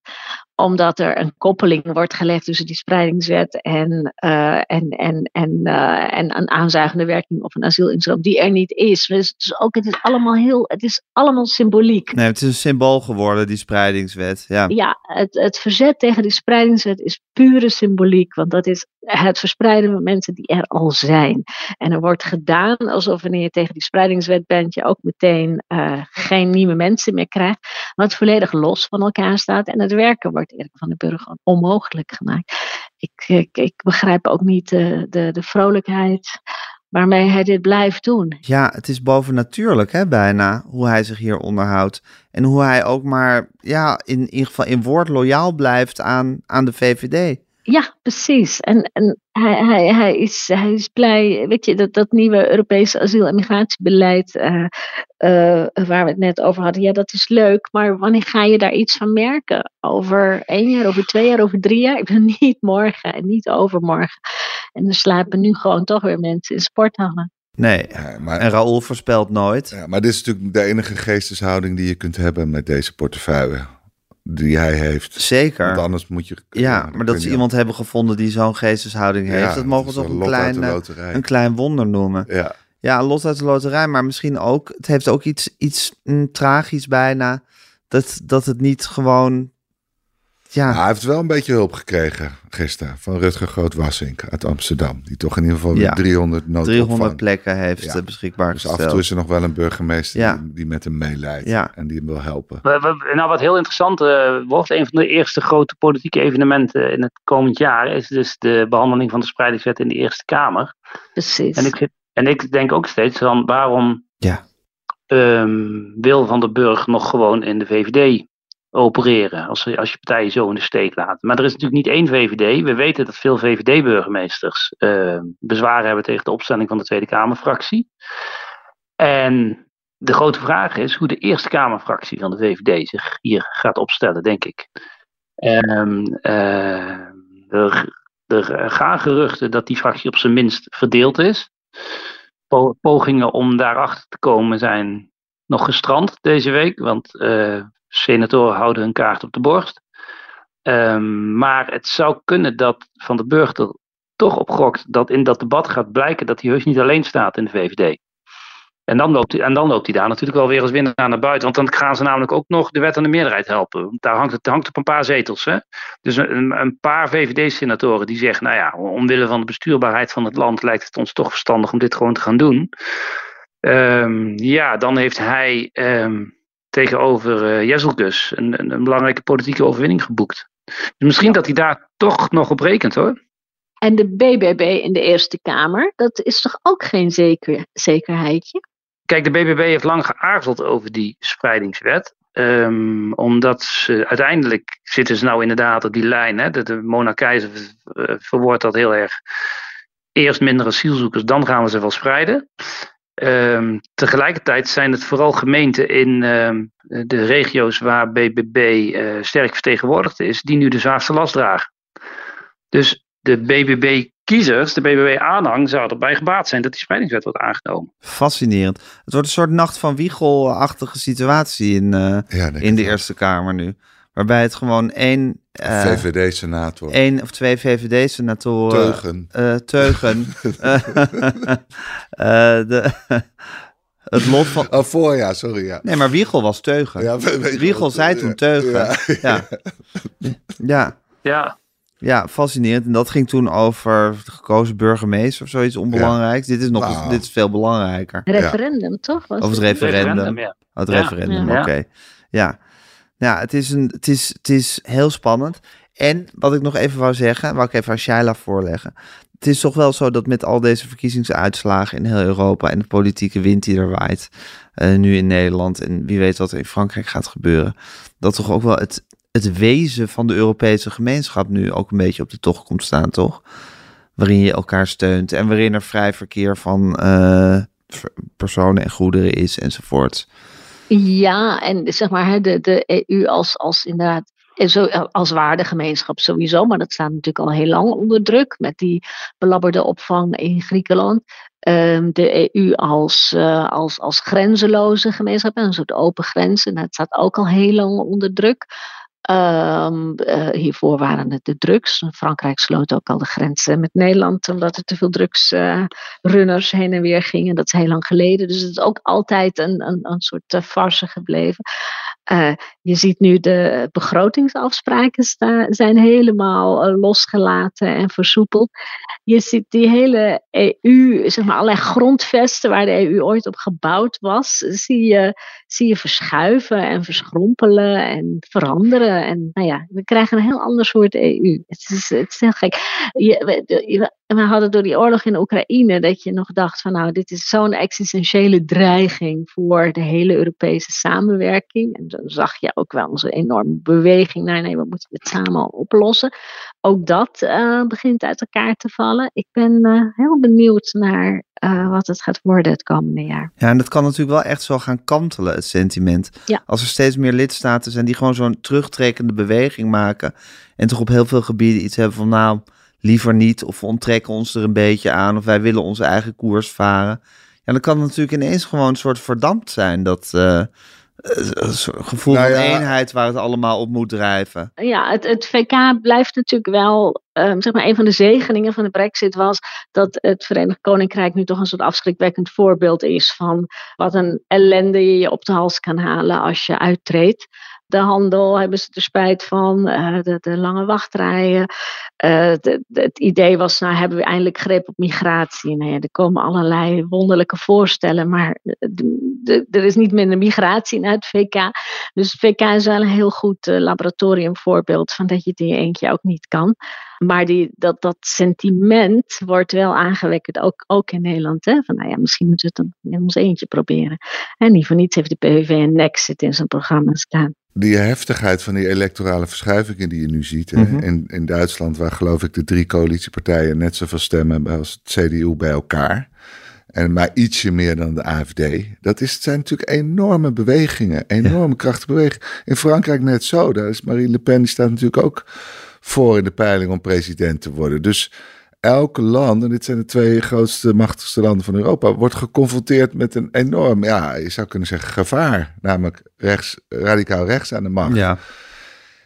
omdat er een koppeling wordt gelegd tussen die spreidingswet en, uh, en, en, en, uh, en een aanzuigende werking of een asielinstroom die er niet is. Dus, dus ook, het is allemaal heel, het is allemaal symboliek. Nee, het is een symbool geworden, die spreidingswet. Ja, ja het, het verzet tegen die spreidingswet is pure symboliek, want dat is het verspreiden van mensen die er al zijn. En er wordt gedaan alsof wanneer je tegen die spreidingswet bent, je ook meteen uh, geen nieuwe mensen meer krijgt, wat volledig los van elkaar staat en het werken wordt Erik van den Burg onmogelijk gemaakt. Ik, ik, begrijp ook niet de, de, de vrolijkheid waarmee hij dit blijft doen. Ja, het is bovennatuurlijk hè, bijna hoe hij zich hier onderhoudt. En hoe hij ook maar ja, in, in ieder geval in woord loyaal blijft aan, aan de VVD. Ja, precies. En, en hij, hij, hij, is, hij is blij, weet je, dat, dat nieuwe Europese asiel- en migratiebeleid, uh, uh, waar we het net over hadden, ja, dat is leuk, maar wanneer ga je daar iets van merken? Over één jaar, over twee jaar, over drie jaar? Ik ben niet morgen en niet overmorgen. En er slapen nu gewoon toch weer mensen in sporthallen. Nee, ja, maar, en Raoul voorspelt nooit. Ja, maar dit is natuurlijk de enige geesteshouding die je kunt hebben met deze portefeuille die hij heeft. Zeker. Want anders moet je. Ja, maar dat ze iemand hebben gevonden die zo'n geesteshouding heeft, ja, dat mogen we toch een klein, een klein wonder noemen. Ja. Ja, lot uit de loterij, maar misschien ook, het heeft ook iets, iets mm, tragisch bijna, dat, dat het niet gewoon ja. hij heeft wel een beetje hulp gekregen gisteren van Rutger Groot-Wassink uit Amsterdam. Die toch in ieder geval ja. 300 noodopvang. 300 plekken heeft ja. beschikbaar dus gesteld. af en toe is er nog wel een burgemeester ja. die, die, met hem meeleidt en die hem wil helpen. Nou, wat heel interessant uh, wordt, een van de eerste grote politieke evenementen in het komend jaar is dus de behandeling van de spreidingswet in de Eerste Kamer. Precies. En ik, en ik denk ook steeds van waarom ja. um, wil Van der Burg nog gewoon in de VVD opereren als, als je partijen zo in de steek laat. Maar er is natuurlijk niet één VVD. We weten dat veel VVD-burgemeesters uh, bezwaren hebben tegen de opstelling van de Tweede Kamerfractie. En de grote vraag is hoe de Eerste Kamerfractie van de VVD zich hier gaat opstellen, denk ik. Um, uh, er, er gaan geruchten dat die fractie op zijn minst verdeeld is. Pogingen om daarachter te komen zijn nog gestrand deze week. Want uh, senatoren houden hun kaart op de borst. Um, maar het zou kunnen dat Van der Burg er toch op gokt dat in dat debat gaat blijken dat hij heus niet alleen staat in de VVD. En dan, loopt hij, en dan loopt hij daar natuurlijk wel weer als winnaar naar buiten. Want dan gaan ze namelijk ook nog de wet aan de meerderheid helpen. Daar hangt het hangt op een paar zetels. Hè? Dus een, een paar VVD-senatoren die zeggen: Nou ja, omwille van de bestuurbaarheid van het land lijkt het ons toch verstandig om dit gewoon te gaan doen. Um, ja, dan heeft hij um, tegenover uh, Jezelgus een, een, een, belangrijke politieke overwinning geboekt. Dus misschien dat hij daar toch nog op rekent hoor. En de BBB in de Eerste Kamer, dat is toch ook geen zeker, zekerheidje? Kijk, de BBB heeft lang geaarzeld over die spreidingswet. Um, omdat ze uiteindelijk zitten ze nou inderdaad op die lijn. Hè, de, de Mona Keizer verwoordt dat heel erg eerst minder asielzoekers, dan gaan we ze wel spreiden. Ehm, tegelijkertijd zijn het vooral gemeenten in ehm, de regio's waar BBB eh, sterk vertegenwoordigd is, die nu de zwaarste last dragen. Dus de BBB-kiezers, de BBB-aanhang, zouden erbij gebaat zijn dat die spreidingswet wordt aangenomen. Fascinerend. Het wordt een soort nacht van Wiegel-achtige situatie in, eh, Ja, in de. Eerste Kamer nu. Waarbij het gewoon één, eh, VVD-senator. één of twee VVD-senatoren... Teugen. eh, teugen. Eh, de, het lot van... Oh, voorjaar, sorry. Ja. Nee, maar Wiegel was teugen. Ja, Wiegel zei toen teugen. ja. Ja. Ja. Ja, ja, fascinerend. En dat ging toen over de gekozen burgemeester of zoiets onbelangrijks. Dit is nog Wauw. dit is veel belangrijker. Referendum, toch? Was Over het referendum. ja. Oh, het Ja. referendum, Ja. oké. Ja, ja het, is een, het, is, het is heel spannend. En wat ik nog even wou zeggen, wou ik even aan Shaila voorleggen. Het is toch wel zo dat met al deze verkiezingsuitslagen in heel Europa en de politieke wind die er waait, eh, nu in Nederland en wie weet wat er in Frankrijk gaat gebeuren, dat toch ook wel het, het wezen van de Europese gemeenschap nu ook een beetje op de tocht komt staan, toch? Waarin je elkaar steunt en waarin er vrij verkeer van eh, personen en goederen is enzovoort. Ja, en zeg maar de, de EU als, als inderdaad. en Zo, als waardegemeenschap sowieso, maar dat staat natuurlijk al heel lang onder druk met die belabberde opvang in Griekenland. Ehm, de EU als, eh, als, als grenzeloze gemeenschap, een soort open grenzen, dat staat ook al heel lang onder druk. Ehm, eh, hiervoor waren het de drugs. Frankrijk sloot ook al de grenzen met Nederland, omdat er te veel drugsrunners heen en weer gingen. Dat is heel lang geleden. Dus het is ook altijd een, een, een soort uh, gebleven. Uh, je ziet nu de begrotingsafspraken sta, zijn helemaal uh, losgelaten en versoepeld. Je ziet die hele EU, zeg maar allerlei grondvesten waar de EU ooit op gebouwd was, zie je, zie je verschuiven en verschrompelen en veranderen. En nou ja, we krijgen een heel ander soort EU. Het is, het is heel gek. Je, we, we hadden door die oorlog in Oekraïne dat je nog dacht van nou, dit is zo'n existentiële dreiging voor de hele Europese samenwerking. En dan zag je ook wel onze enorme beweging naar nee, we moeten het samen oplossen. Ook dat uh, begint uit elkaar te vallen. Ik ben uh, heel benieuwd naar uh, wat het gaat worden het komende jaar. Ja, en dat kan natuurlijk wel echt zo gaan kantelen, het sentiment. Ja. Als er steeds meer lidstaten zijn die gewoon zo'n terugtrekkende beweging maken. En toch op heel veel gebieden iets hebben van nou, liever niet. Of we onttrekken ons er een beetje aan. Of wij willen onze eigen koers varen. Ja, dan kan het natuurlijk ineens gewoon een soort verdampt zijn. Dat uh, gevoel nou ja. van eenheid waar het allemaal op moet drijven. Ja, het, het VK blijft natuurlijk wel Um, zeg maar, een van de zegeningen van de Brexit was dat het Verenigd Koninkrijk nu toch een soort afschrikwekkend voorbeeld is van wat een ellende je je op de hals kan halen als je uittreedt. De handel hebben ze er spijt van, uh, de, de, lange wachtrijen. De, het idee was, nou hebben we eindelijk greep op migratie. Nou ja, er komen allerlei wonderlijke voorstellen, maar er is niet minder migratie naar het VK. Dus het VK is wel een heel goed laboratoriumvoorbeeld van dat je het in je eentje ook niet kan. Maar die, dat, dat sentiment wordt wel aangewekt, ook, ook in Nederland. Hè? Van nou ja, misschien moeten we het dan in ons eentje proberen. En niet voor niets heeft de PVV een Nexit in zijn programma staan. Die heftigheid van die electorale verschuivingen die je nu ziet. Mm -hmm. in, in Duitsland, waar geloof ik de drie coalitiepartijen net zoveel stemmen hebben als het CDU bij elkaar. En maar ietsje meer dan de AFD. Dat is, zijn natuurlijk enorme bewegingen. Enorme ja. krachtige bewegingen. In Frankrijk net zo. Daar is Marine Le Pen, die staat natuurlijk ook voor in de peiling om president te worden. Dus elke land, en dit zijn de twee grootste, machtigste landen van Europa, wordt geconfronteerd met een enorm, ja, je zou kunnen zeggen, gevaar. Namelijk rechts, radicaal rechts aan de macht. Ja.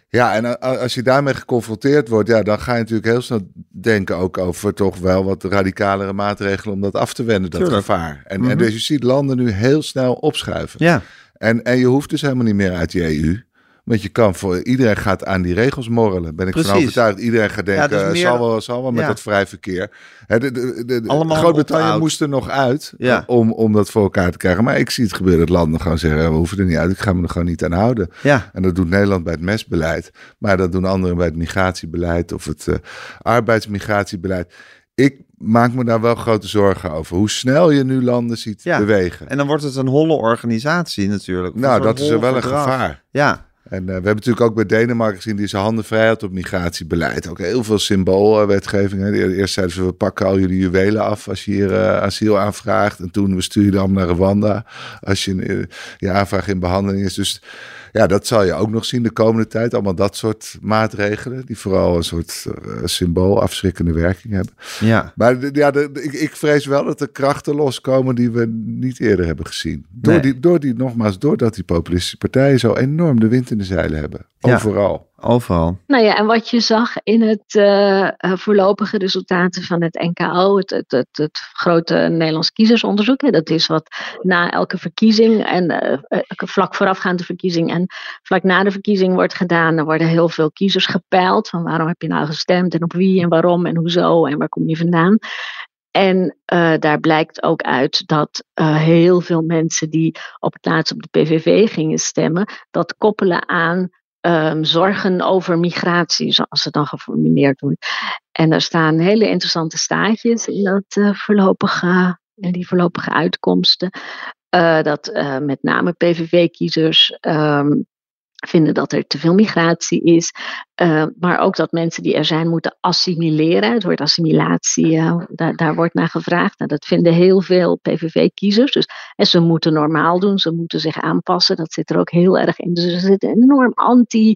Ja, en als je daarmee geconfronteerd wordt, ja, dan ga je natuurlijk heel snel denken ook over toch wel wat radicalere maatregelen om dat af te wenden, dat Tuurlijk. gevaar. En, Mhm. en dus je ziet landen nu heel snel opschuiven. Ja. En, en je hoeft dus helemaal niet meer uit die EU. Want je kan voor iedereen gaat aan die regels morrelen. Ben ik van Precies. overtuigd. Iedereen gaat denken, dus meer- zal wel, zal wel met Ja. dat vrij verkeer. Hè, de, de, de, Groot-Brittannië moest er nog uit Ja. eh, om, om dat voor elkaar te krijgen. Maar ik zie het gebeuren dat landen gewoon zeggen, we hoeven er niet uit. Ik ga me er gewoon niet aan houden. Ja. En dat doet Nederland bij het mesbeleid. Maar dat doen anderen bij het migratiebeleid of het eh, arbeidsmigratiebeleid. Ik maak me daar wel grote zorgen over. Hoe snel je nu landen ziet Ja. bewegen. En dan wordt het een holle organisatie natuurlijk. Nou, dat is er wel een gevaar. Ja. En uh, we hebben natuurlijk ook bij Denemarken gezien die zijn handen vrij had op migratiebeleid. Ook heel veel symboolwetgeving. Eerst zeiden ze, we pakken al jullie juwelen af als je hier uh, asiel aanvraagt. En toen, we sturen je dan naar Rwanda als je je aanvraag in behandeling is. Dus ja, dat zal je ook nog zien de komende tijd. Allemaal dat soort maatregelen, die vooral een soort uh, symbool afschrikkende werking hebben. Ja. Maar ja, de, ik, ik, vrees wel dat er krachten loskomen die we niet eerder hebben gezien. Door, Nee. die, door die, nogmaals, doordat die populistische partijen zo enorm de wind in de zeilen hebben. Ja. Overal. Overal. Nou ja, en wat je zag in het eh, eh, voorlopige resultaten van het NKO, het, het, het, grote Nederlands kiezersonderzoek, hè, dat is wat na elke verkiezing en eh, vlak voorafgaand de verkiezing en vlak na de verkiezing wordt gedaan, er worden heel veel kiezers gepeild van waarom heb je nou gestemd en op wie en waarom en hoezo en waar kom je vandaan. En uh, daar blijkt ook uit dat uh, heel veel mensen die op het laatst op de PVV gingen stemmen, dat koppelen aan um, zorgen over migratie, zoals het dan geformuleerd wordt. En daar staan hele interessante staatjes in, in die voorlopige uitkomsten. Uh, dat uh, met name PVV-kiezers um, vinden dat er te veel migratie is. Uh, maar ook dat mensen die er zijn moeten assimileren. Het woord assimilatie, uh, daar, daar, wordt naar gevraagd. Nou, dat vinden heel veel PVV-kiezers. Dus, en ze moeten normaal doen, ze moeten zich aanpassen. Dat zit er ook heel erg in. Dus er zit een enorm anti,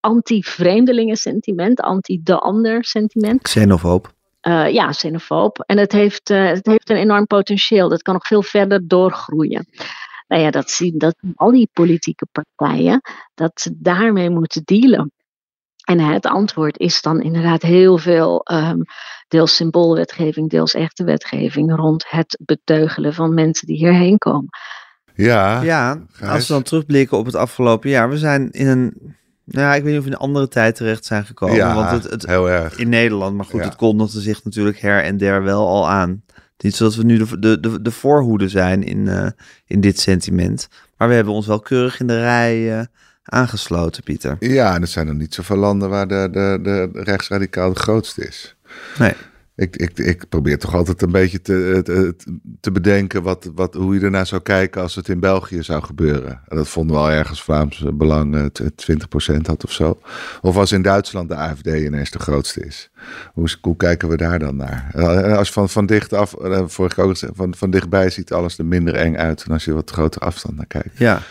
anti-vreemdelingen sentiment, anti-de ander sentiment. Xenofoob. Uh, ja, xenofoob. En het heeft, uh, het heeft een enorm potentieel. Dat kan nog veel verder doorgroeien. Nou ja, dat zien dat al die politieke partijen, dat ze daarmee moeten dealen. En het antwoord is dan inderdaad heel veel, um, deels symboolwetgeving, deels echte wetgeving rond het beteugelen van mensen die hierheen komen. Ja, ja als we dan terugblikken op het afgelopen jaar, we zijn in een nou ja, ik weet niet of we in een andere tijd terecht zijn gekomen. Ja, want het, het, heel erg. In Nederland, maar goed, Ja. het kondigde zich natuurlijk her en der wel al aan. Niet zodat we nu de, de, de, de voorhoede zijn in, uh, in dit sentiment. Maar we hebben ons wel keurig in de rij uh, aangesloten, Pieter. Ja, en het zijn er niet zoveel landen waar de, de, de rechtsradicaal de grootste is. Nee. Ik, ik, ik probeer toch altijd een beetje te, te, te bedenken wat, wat, hoe je ernaar zou kijken als het in België zou gebeuren. En dat vonden we al ergens Vlaams Belang eh, 20% had of zo. Of als in Duitsland de AFD ineens de grootste is. Hoe, hoe kijken we daar dan naar? Als je van, van dicht af, eh, vorige ook gezegd, van, van dichtbij ziet alles er minder eng uit dan als je wat grotere afstand naar kijkt. Ja.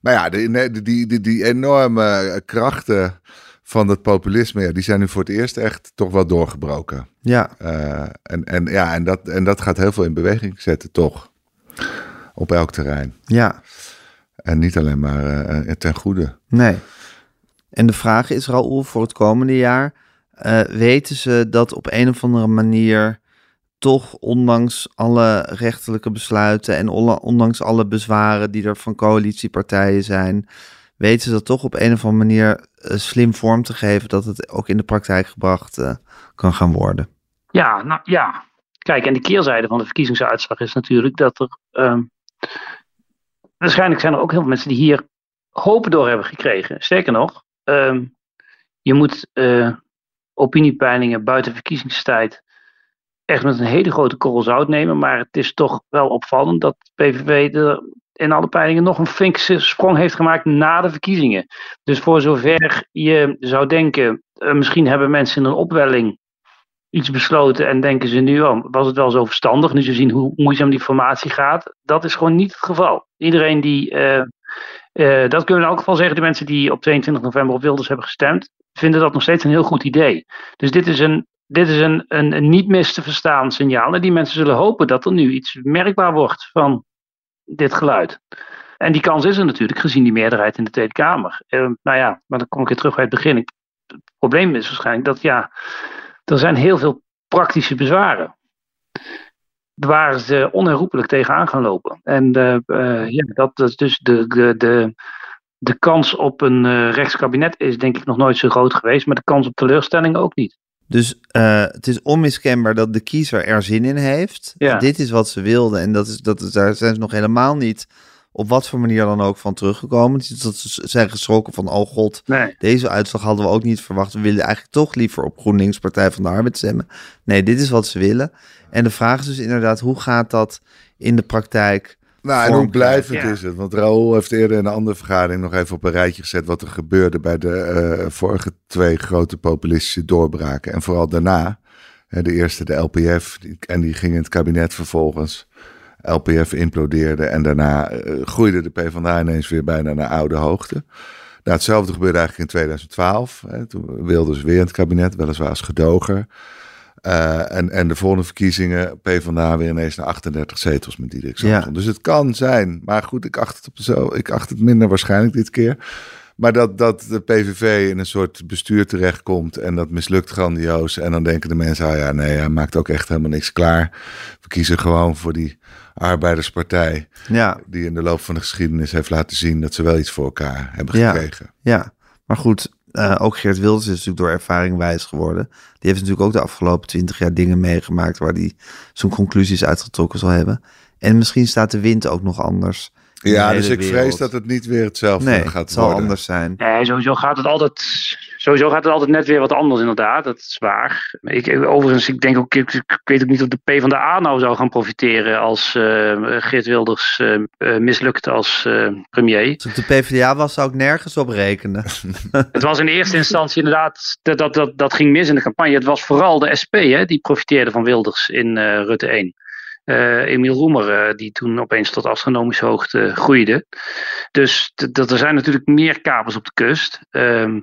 Maar ja, die, die, die, die enorme krachten van dat populisme, ja, die zijn nu voor het eerst echt toch wel doorgebroken. Ja. Uh, en, en, ja, en, dat, en dat gaat heel veel in beweging zetten, toch? Op elk terrein. Ja. En niet alleen maar uh, ten goede. Nee. En de vraag is, Raoul, voor het komende jaar, uh, weten ze dat op een of andere manier toch, ondanks alle rechterlijke besluiten en ondanks alle bezwaren die er van coalitiepartijen zijn, weten ze dat toch op een of andere manier uh, slim vorm te geven dat het ook in de praktijk gebracht uh, kan gaan worden. Ja, nou ja. Kijk, en de keerzijde van de verkiezingsuitslag is natuurlijk dat er. Um, waarschijnlijk zijn er ook heel veel mensen die hier hoop door hebben gekregen. Sterker nog, um, je moet uh, opiniepeilingen buiten verkiezingstijd echt met een hele grote korrel zout nemen. Maar het is toch wel opvallend dat PVV de in alle peilingen nog een flinke sprong heeft gemaakt na de verkiezingen. Dus voor zover je zou denken, uh, misschien hebben mensen in een opwelling iets besloten en denken ze nu, oh, was het wel zo verstandig, nu ze zien hoe moeizaam die formatie gaat. Dat is gewoon niet het geval. Iedereen die, uh, uh, dat kunnen we in elk geval zeggen, de mensen die op 22 november op Wilders hebben gestemd, vinden dat nog steeds een heel goed idee. Dus dit is een, dit is een, een, een niet mis te verstaan signaal. En die mensen zullen hopen dat er nu iets merkbaar wordt van dit geluid. En die kans is er natuurlijk, gezien die meerderheid in de Tweede Kamer. Uh, nou ja, maar dan kom ik weer terug bij het begin. Het probleem is waarschijnlijk dat ja, er zijn heel veel praktische bezwaren. Waar ze onherroepelijk tegenaan gaan lopen. En uh, uh, ja, dat is dus de, de, de, de kans op een rechtskabinet is denk ik nog nooit zo groot geweest. Maar de kans op teleurstelling ook niet. Dus uh, het is onmiskenbaar dat de kiezer er zin in heeft. Ja. Dit is wat ze wilden. En dat is, dat is, daar zijn ze nog helemaal niet op wat voor manier dan ook van teruggekomen. Dat ze zijn geschrokken van, oh god, nee. deze uitslag hadden we ook niet verwacht. We willen eigenlijk toch liever op GroenLinks Partij van de Arbeid stemmen. Nee, dit is wat ze willen. En de vraag is dus inderdaad, hoe gaat dat in de praktijk Nou, en hoe blijvend Ja. is het? Want Raoul heeft eerder in een andere vergadering nog even op een rijtje gezet wat er gebeurde bij de eh, vorige twee grote populistische doorbraken. En vooral daarna, hè, de eerste de LPF, die- en die ging in het kabinet vervolgens. LPF implodeerde en daarna eh, groeide de PvdA ineens weer bijna naar oude hoogte. Nou, hetzelfde gebeurde eigenlijk in 2012. Hè, toen wilde ze weer in het kabinet, weliswaar als gedoger. Eh, en, en de volgende verkiezingen, PvdA weer ineens naar 38 zetels met Diederik Ja. Samson. Dus het kan zijn. Maar goed, ik acht het, op zo, ik acht het minder waarschijnlijk dit keer. Maar dat, dat de PVV in een soort bestuur terechtkomt en dat mislukt grandioos. En dan denken de mensen, ah ja, nee, hij maakt ook echt helemaal niks klaar. We kiezen gewoon voor die arbeiderspartij Ja, die in de loop van de geschiedenis heeft laten zien dat ze wel iets voor elkaar hebben Ja. gekregen. ja. Maar goed, eh, ook Geert Wilders is natuurlijk door ervaring wijs geworden. Die heeft natuurlijk ook de afgelopen twintig jaar dingen meegemaakt waar hij zijn conclusies uitgetrokken zal hebben. En misschien staat de wind ook nog anders. Ja, dus ik wereld. vrees dat het niet weer hetzelfde Nee, gaat het zal worden. anders zijn. Nee, sowieso gaat het altijd. Sowieso gaat het altijd net weer wat anders, inderdaad. Dat is waar. Ik, overigens, ik denk ook, ik, ik weet ook niet of de PvdA nou zou gaan profiteren als eh, Geert Wilders eh, eh, mislukt als premier. Als de PvdA was, zou ik nergens op rekenen. Het was in eerste instantie inderdaad, dat, dat, dat, dat ging mis in de campagne. Het was vooral de SP hè, die profiteerde van Wilders in Rutte 1. Eh, Emiel Roemer, eh, die toen opeens tot astronomische hoogte groeide. Dus dat er zijn natuurlijk meer kapers op de kust. Ehm,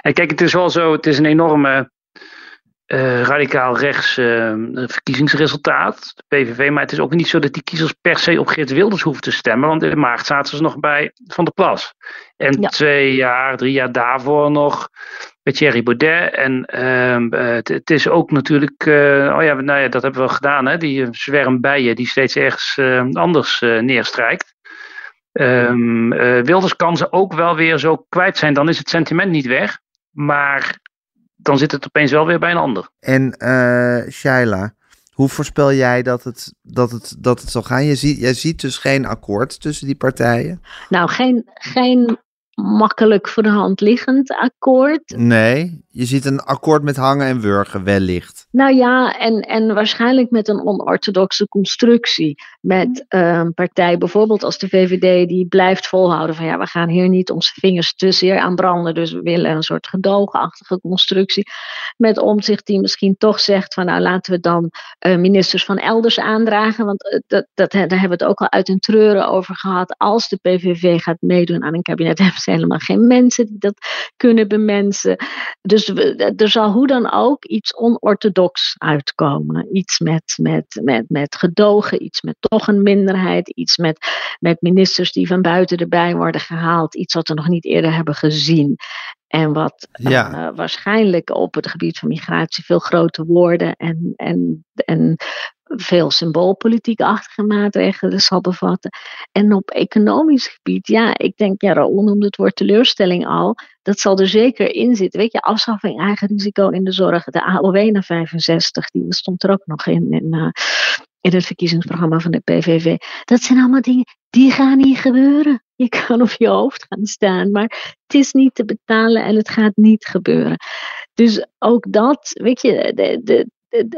en kijk, het is wel zo, het is een enorme eh, radicaal rechts eh, verkiezingsresultaat, de PVV. Maar het is ook niet zo dat die kiezers per se op Geert Wilders hoeven te stemmen. Want in maart zaten ze nog bij Van der Plas. En Ja. twee jaar, drie jaar daarvoor nog bij Thierry Baudet. En ehm, eh, het, is ook natuurlijk, eh, oh ja, nou ja, dat hebben we gedaan, hè, die zwerm bijen die steeds ergens eh, anders neerstrijkt. Ehm, Wilders kan ze ook wel weer zo kwijt zijn, dan is het sentiment niet weg. Maar dan zit het opeens wel weer bij een ander. En eh Shaila, hoe voorspel jij dat het, dat het, dat het zal gaan? Je ziet, jij ziet dus geen akkoord tussen die partijen? Nou, geen, geen makkelijk voor de hand liggend akkoord. Nee, je ziet een akkoord met hangen en wurgen, wellicht. Nou ja, en, en waarschijnlijk met een onorthodoxe constructie. Met een partij bijvoorbeeld als de VVD, die blijft volhouden van ja, we gaan hier niet onze vingers te zeer aan branden. Dus we willen een soort gedoogachtige constructie. Met omzicht die misschien toch zegt van nou laten we dan eh, ministers van elders aandragen. Want eh, dat, dat, daar hebben we het ook al uit een treuren over gehad. Als de PVV gaat meedoen aan een kabinet, hebben ze helemaal geen mensen die dat kunnen bemensen. Dus we- er zal hoe dan ook iets onorthodox uitkomen. Iets met, met, met, met gedogen, iets met toch een minderheid, iets met, met ministers die van buiten erbij worden gehaald. Iets wat we nog niet eerder hebben gezien. En wat Ja. eh, waarschijnlijk op het gebied van migratie veel grote woorden en, en, en veel symboolpolitiek-achtige maatregelen zal bevatten. En op economisch gebied, ja, ik denk, ja, Raoul noemde het woord teleurstelling al. Dat zal er zeker in zitten. Weet je, afschaffing eigen risico in de zorg. De AOW naar 65, die stond er ook nog in. in eh, in het verkiezingsprogramma van de PVV. Dat zijn allemaal dingen die gaan niet gebeuren. Je kan op je hoofd gaan staan, maar het is niet te betalen en het gaat niet gebeuren. Dus ook dat, weet je, de, de,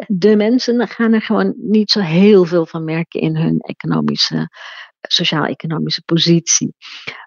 de, mensen gaan er gewoon niet zo heel veel van merken in hun economische, sociaal-economische positie.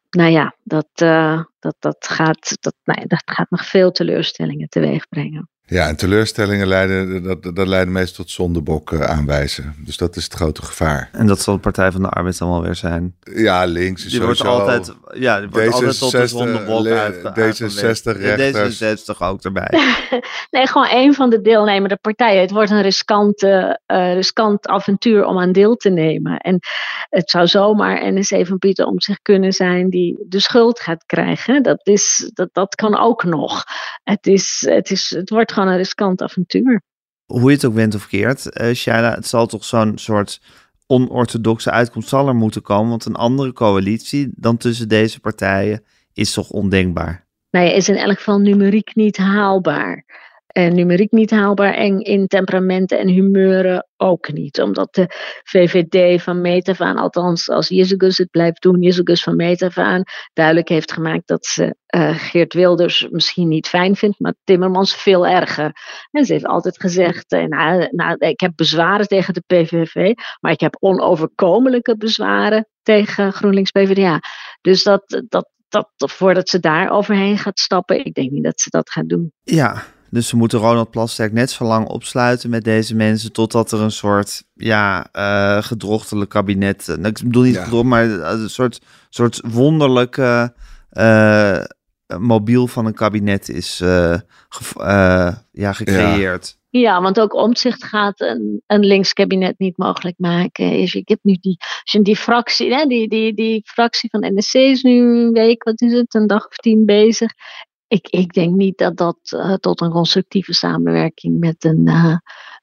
Nou ja, dat, uh, dat, dat, gaat, dat, nou ja, dat gaat nog veel teleurstellingen teweeg brengen. Ja, en teleurstellingen leiden, dat, dat leiden meestal tot zondebok uh, aanwijzen. Dus dat is het grote gevaar. En dat zal de Partij van de Arbeid dan wel weer zijn. Ja, links is die sowieso... wordt altijd, ja, die wordt altijd tot de zondebok uit. D66 rechters. D66 ook erbij. nee, gewoon een van de deelnemende partijen. Het wordt een riskante, uh, riskant avontuur om aan deel te nemen. En het zou zomaar NSC van Pieter om zich kunnen zijn die de schuld gaat krijgen. Dat, is, dat, dat kan ook nog. Het, is, het, is, het wordt gewoon een riskant avontuur. Hoe je het ook went of keert, uh, Shaila, het zal toch zo'n soort onorthodoxe uitkomst zal er moeten komen. Want een andere coalitie dan tussen deze partijen is toch ondenkbaar? Nou ja, is in elk geval numeriek niet haalbaar. En numeriek niet haalbaar en in temperamenten en humeuren ook niet. Omdat de VVD van Metafaan, althans als Jezus het blijft doen, Jezus van Metafaan, duidelijk heeft gemaakt dat ze uh, Geert Wilders misschien niet fijn vindt, maar Timmermans veel erger. En ze heeft altijd gezegd, uh, nou, nou, ik heb bezwaren tegen de PVV, maar ik heb onoverkomelijke bezwaren tegen GroenLinks PvdA. Dus dat, dat, dat, voordat ze daar overheen gaat stappen, ik denk niet dat ze dat gaat doen. Ja, dus ze moeten Ronald Plasterk net zo lang opsluiten met deze mensen totdat er een soort ja, uh, gedrochtelijk kabinet. Nou, ik bedoel niet ja. gedrocht, maar een soort, soort wonderlijke uh, mobiel van een kabinet is uh, ja, gecreëerd. Ja. ja. want ook omzicht gaat een, een links kabinet niet mogelijk maken. Ik heb nu die, die fractie, hè, die, die, die fractie van NSC is nu een week, wat is het, een dag of tien bezig ik, ik denk niet dat dat uh, tot een constructieve samenwerking met een, uh,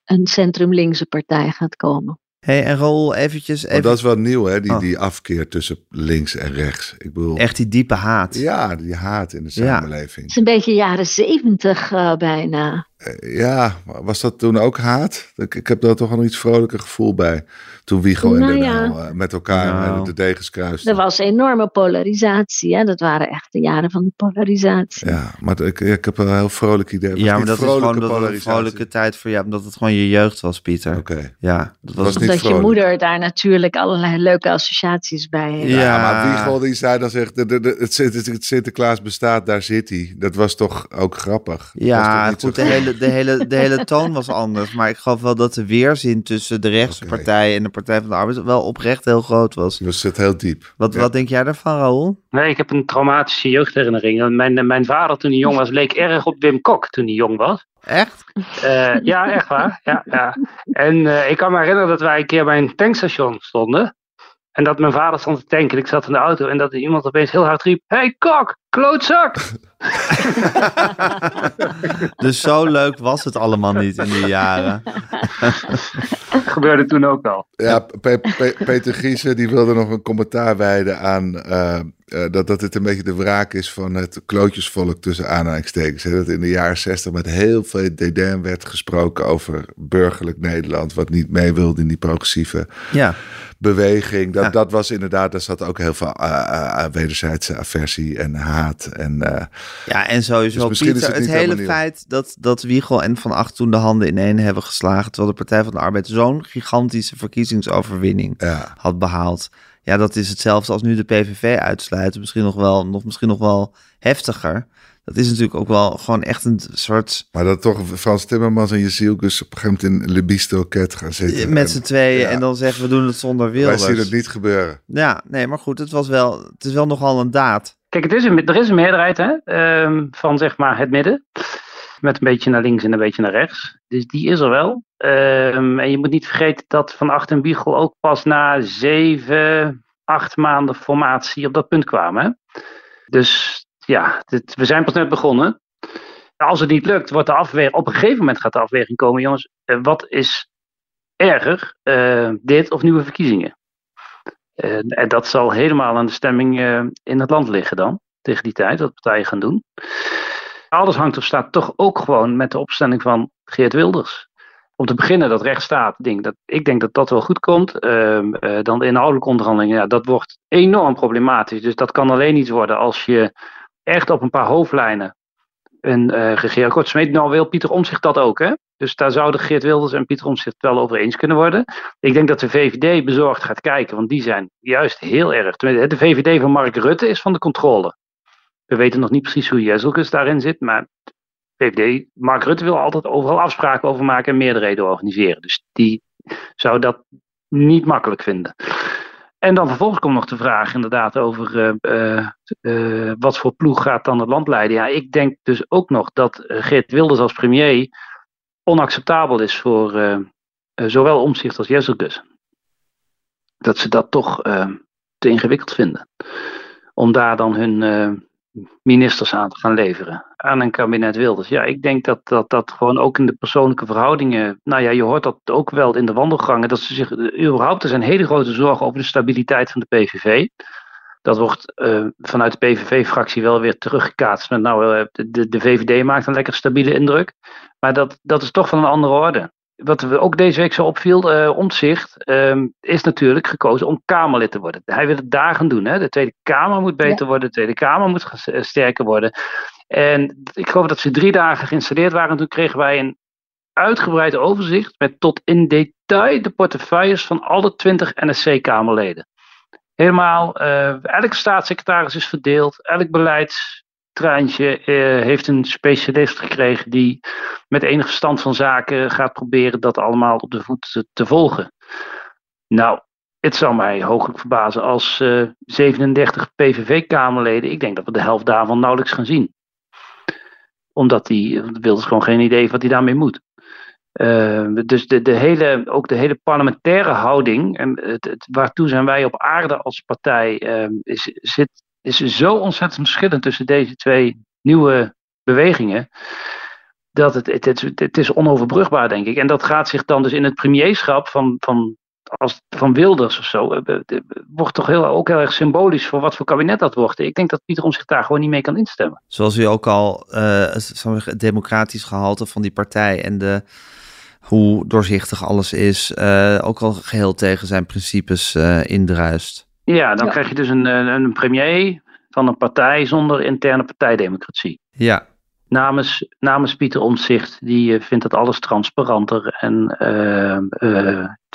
een centrum-linkse partij gaat komen. hey, en Raoul, eventjes... Even... Maar dat is wel nieuw, hè? Die, oh. die afkeer tussen links en rechts. Ik bedoel... Echt die diepe haat. Ja, die haat in de samenleving. Het is een beetje jaren zeventig uh, bijna. Ja, was dat toen ook haat? Ik, ik heb daar toch al iets vrolijker gevoel bij toen Wiegel nou, en Den ja. Eh, met elkaar nou. de degens kruisten. Er was enorme polarisatie. Hè? Dat waren echt de jaren van de polarisatie. Ja, maar ik, ik heb een heel vrolijk idee. Ja, maar dat is gewoon dat een vrolijke tijd voor jou, omdat het gewoon je jeugd was, Pieter. Oké. Ja, dat was, niet Dat je moeder daar natuurlijk allerlei leuke associaties bij heeft. Ja, ja maar Wiegel die zei dan zegt, de, de, de, het, Sinterklaas bestaat, daar zit hij. Dat was toch ook grappig? Ja, goed, de hele, de, hele, de hele toon was anders. Maar ik geloof wel dat de weerzin tussen de rechtse okay. partij en de Partij van de Arbeid wel oprecht heel groot was. Dat zit heel diep. Wat, wat denk jij daarvan, Raoul? Nee, ik heb een traumatische jeugdherinnering. Mijn, mijn vader toen hij jong was, leek erg op Wim Kok toen hij jong was. Echt? Uh, ja, echt waar. Ja, ja. En uh, ik kan me herinneren dat wij een keer bij een tankstation stonden. En dat mijn vader stond te tanken. Ik zat in de auto en dat iemand opeens heel hard riep: Hey kok, klootzak! dus zo leuk was het allemaal niet in die jaren. gebeurde toen ook al. Ja, Pe Pe Peter Giesen die wilde nog een commentaar wijden aan uh, uh, dat, dat het een beetje de wraak is van het klootjesvolk tussen aanhalingstekens. Dat in de jaren zestig met heel veel dédain werd gesproken over burgerlijk Nederland, wat niet mee wilde in die progressieve ja. beweging. Dat, dat was inderdaad, daar zat ook heel veel uh, wederzijdse aversie en haat. En, ja, en sowieso dus Pieter, het, het hele feit dat, dat Wiegel en Van Acht toen de handen ineen hebben geslagen, terwijl de Partij van de Arbeid zo'n gigantische verkiezingsoverwinning ja. had behaald. Ja, dat is hetzelfde als nu de PVV uitsluiten. Misschien nog wel, nog, misschien nog wel heftiger. Dat is natuurlijk ook wel gewoon echt een soort... Maar dat toch Frans Timmermans en Jezielkus op een gegeven moment in Libisto-ket gaan zitten. Met z'n tweeën en dan zeggen we doen het zonder Wilders. Wij zien het niet gebeuren. Ja, nee, maar goed, het, was wel, het is wel nogal een daad. Kijk, het is een, er is een meerderheid hè, um, van zeg maar het midden. Met een beetje naar links en een beetje naar rechts. Dus die is er wel. Um, en je moet niet vergeten dat Van Acht en Wiegel ook pas na zeven, acht maanden formatie op dat punt kwamen. Hè? Dus ja, dit, we zijn pas net begonnen. Als het niet lukt, wordt de afweging, op een gegeven moment gaat de afweging komen, jongens, uh, wat is erger, uh, dit of nieuwe verkiezingen? En dat zal helemaal aan de stemming in het land liggen dan, tegen die tijd, wat partijen gaan doen. Alles hangt of staat toch ook gewoon met de opstelling van Geert Wilders. Om te beginnen, dat rechtsstaat, denk dat, ik denk dat dat wel goed komt. Uh, uh, dan de inhoudelijke onderhandelingen, ja, dat wordt enorm problematisch. Dus dat kan alleen iets worden als je echt op een paar hoofdlijnen een uh, regeerakkoord smeet. Nou wil Pieter Omzicht dat ook, hè? Dus daar zouden Geert Wilders en Pieter Omzicht wel over eens kunnen worden. Ik denk dat de VVD bezorgd gaat kijken, want die zijn juist heel erg. De VVD van Mark Rutte is van de controle. We weten nog niet precies hoe Jezelkus daarin zit, maar VVD, Mark Rutte wil altijd overal afspraken over maken en meerderheden organiseren. Dus die zou dat niet makkelijk vinden. En dan vervolgens komt nog de vraag inderdaad over uh, uh, uh, wat voor ploeg gaat dan het land leiden. Ja, ik denk dus ook nog dat Geert Wilders als premier onacceptabel is voor zowel Omzicht als Jezelkus. Dat ze dat toch te ingewikkeld vinden. Om daar dan hun ministers aan te gaan leveren aan een kabinet Wilders. Ja, ik denk dat, dat dat gewoon ook in de persoonlijke verhoudingen, nou ja, je hoort dat ook wel in de wandelgangen, dat ze zich, überhaupt, er zijn hele grote zorgen over de stabiliteit van de PVV. Dat wordt uh, vanuit de PVV-fractie wel weer teruggekaatst met, nou, uh, de, de VVD maakt een lekker stabiele indruk. Maar dat, dat is toch van een andere orde wat we ook deze week zo opviel, uh, Omtzigt, is natuurlijk gekozen om Kamerlid te worden. Hij wil het daar gaan doen. Hè? De Tweede Kamer moet beter worden, de Tweede Kamer moet sterker worden. En ik geloof dat ze drie dagen geïnstalleerd waren. En toen kregen wij een uitgebreid overzicht met tot in detail de portefeuilles van alle twintig NSC-Kamerleden. Helemaal, eh, elke staatssecretaris is verdeeld, elk beleidstreintje eh, heeft een specialist gekregen die met enig verstand van zaken gaat proberen dat allemaal op de voet te, volgen. Nou, het zou mij hooglijk verbazen als eh, 37 PVV-Kamerleden, ik denk dat we de helft daarvan nauwelijks gaan zien. Omdat die Wilders gewoon geen idee wat hij daarmee moet. Uh, dus de, de hele, ook de hele parlementaire houding, en het, het, waartoe zijn wij op aarde als partij, uh, is, zit, is zo ontzettend verschillend tussen deze twee nieuwe bewegingen. Dat het, het, is onoverbrugbaar, denk ik. En dat gaat zich dan dus in het premierschap van, van, als, van Wilders of zo, uh, wordt toch heel, ook heel erg symbolisch voor wat voor kabinet dat wordt. Ik denk dat Pieter zich daar gewoon niet mee kan instemmen. Zoals u ook al het democratisch gehalte van die partij en de hoe doorzichtig alles is, uh, ook al geheel tegen zijn principes uh, indruist. Ja, dan ja. krijg je dus een, een premier van een partij zonder interne partijdemocratie. Ja. Namens, namens Pieter Omtzigt, die vindt dat alles transparanter en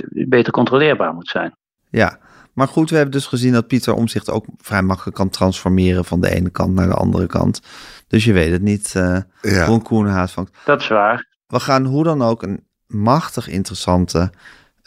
beter controleerbaar moet zijn. Ja, maar goed, we hebben dus gezien dat Pieter Omtzigt ook vrij makkelijk kan transformeren van de ene kant naar de andere kant. Dus je weet het niet, uh, ja. Ron Koenhaas van. Dat is waar. We gaan hoe dan ook een machtig interessante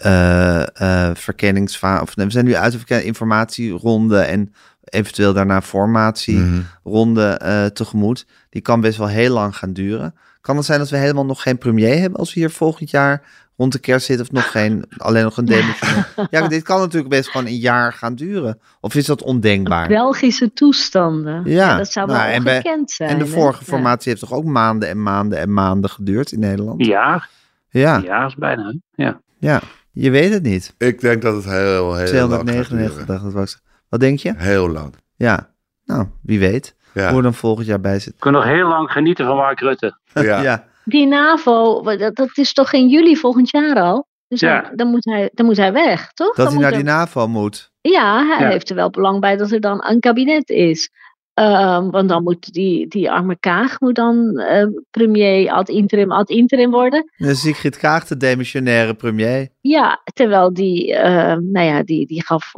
uh, uh, verkenningsfase. Of we zijn nu uit de informatieronde en eventueel daarna formatieronde mm. uh, tegemoet. Die kan best wel heel lang gaan duren. Kan het zijn dat we helemaal nog geen premier hebben als we hier volgend jaar rond de kerst zitten of nog geen, alleen nog een demissionair? ja, dit kan natuurlijk best gewoon een jaar gaan duren. Of is dat ondenkbaar? Belgische toestanden. Ja, ja dat zou wel nou, ongekend zijn. En de vorige hè? formatie ja. heeft toch ook maanden en maanden en maanden geduurd in Nederland? Ja, ja. Ja, is bijna. Ja. ja, je weet het niet. Ik denk dat het heel, heel 299 dag, dat was. Wat denk je? Heel lang. Ja, nou, wie weet. Ja. Hoe er dan volgend jaar bij zit. We kunnen nog heel lang genieten van Mark Rutte. Ja. ja. Die NAVO, dat, dat is toch in juli volgend jaar al? Dus ja. dan, dan, moet hij, dan moet hij weg, toch? Dat dan hij naar er... die NAVO moet. Ja, hij ja. heeft er wel belang bij dat er dan een kabinet is. Uh, want dan moet die, die arme Kaag moet dan uh, premier ad interim ad interim worden. Sigrid Kaag, de demissionaire premier. Ja, terwijl die, uh, nou ja, die, die gaf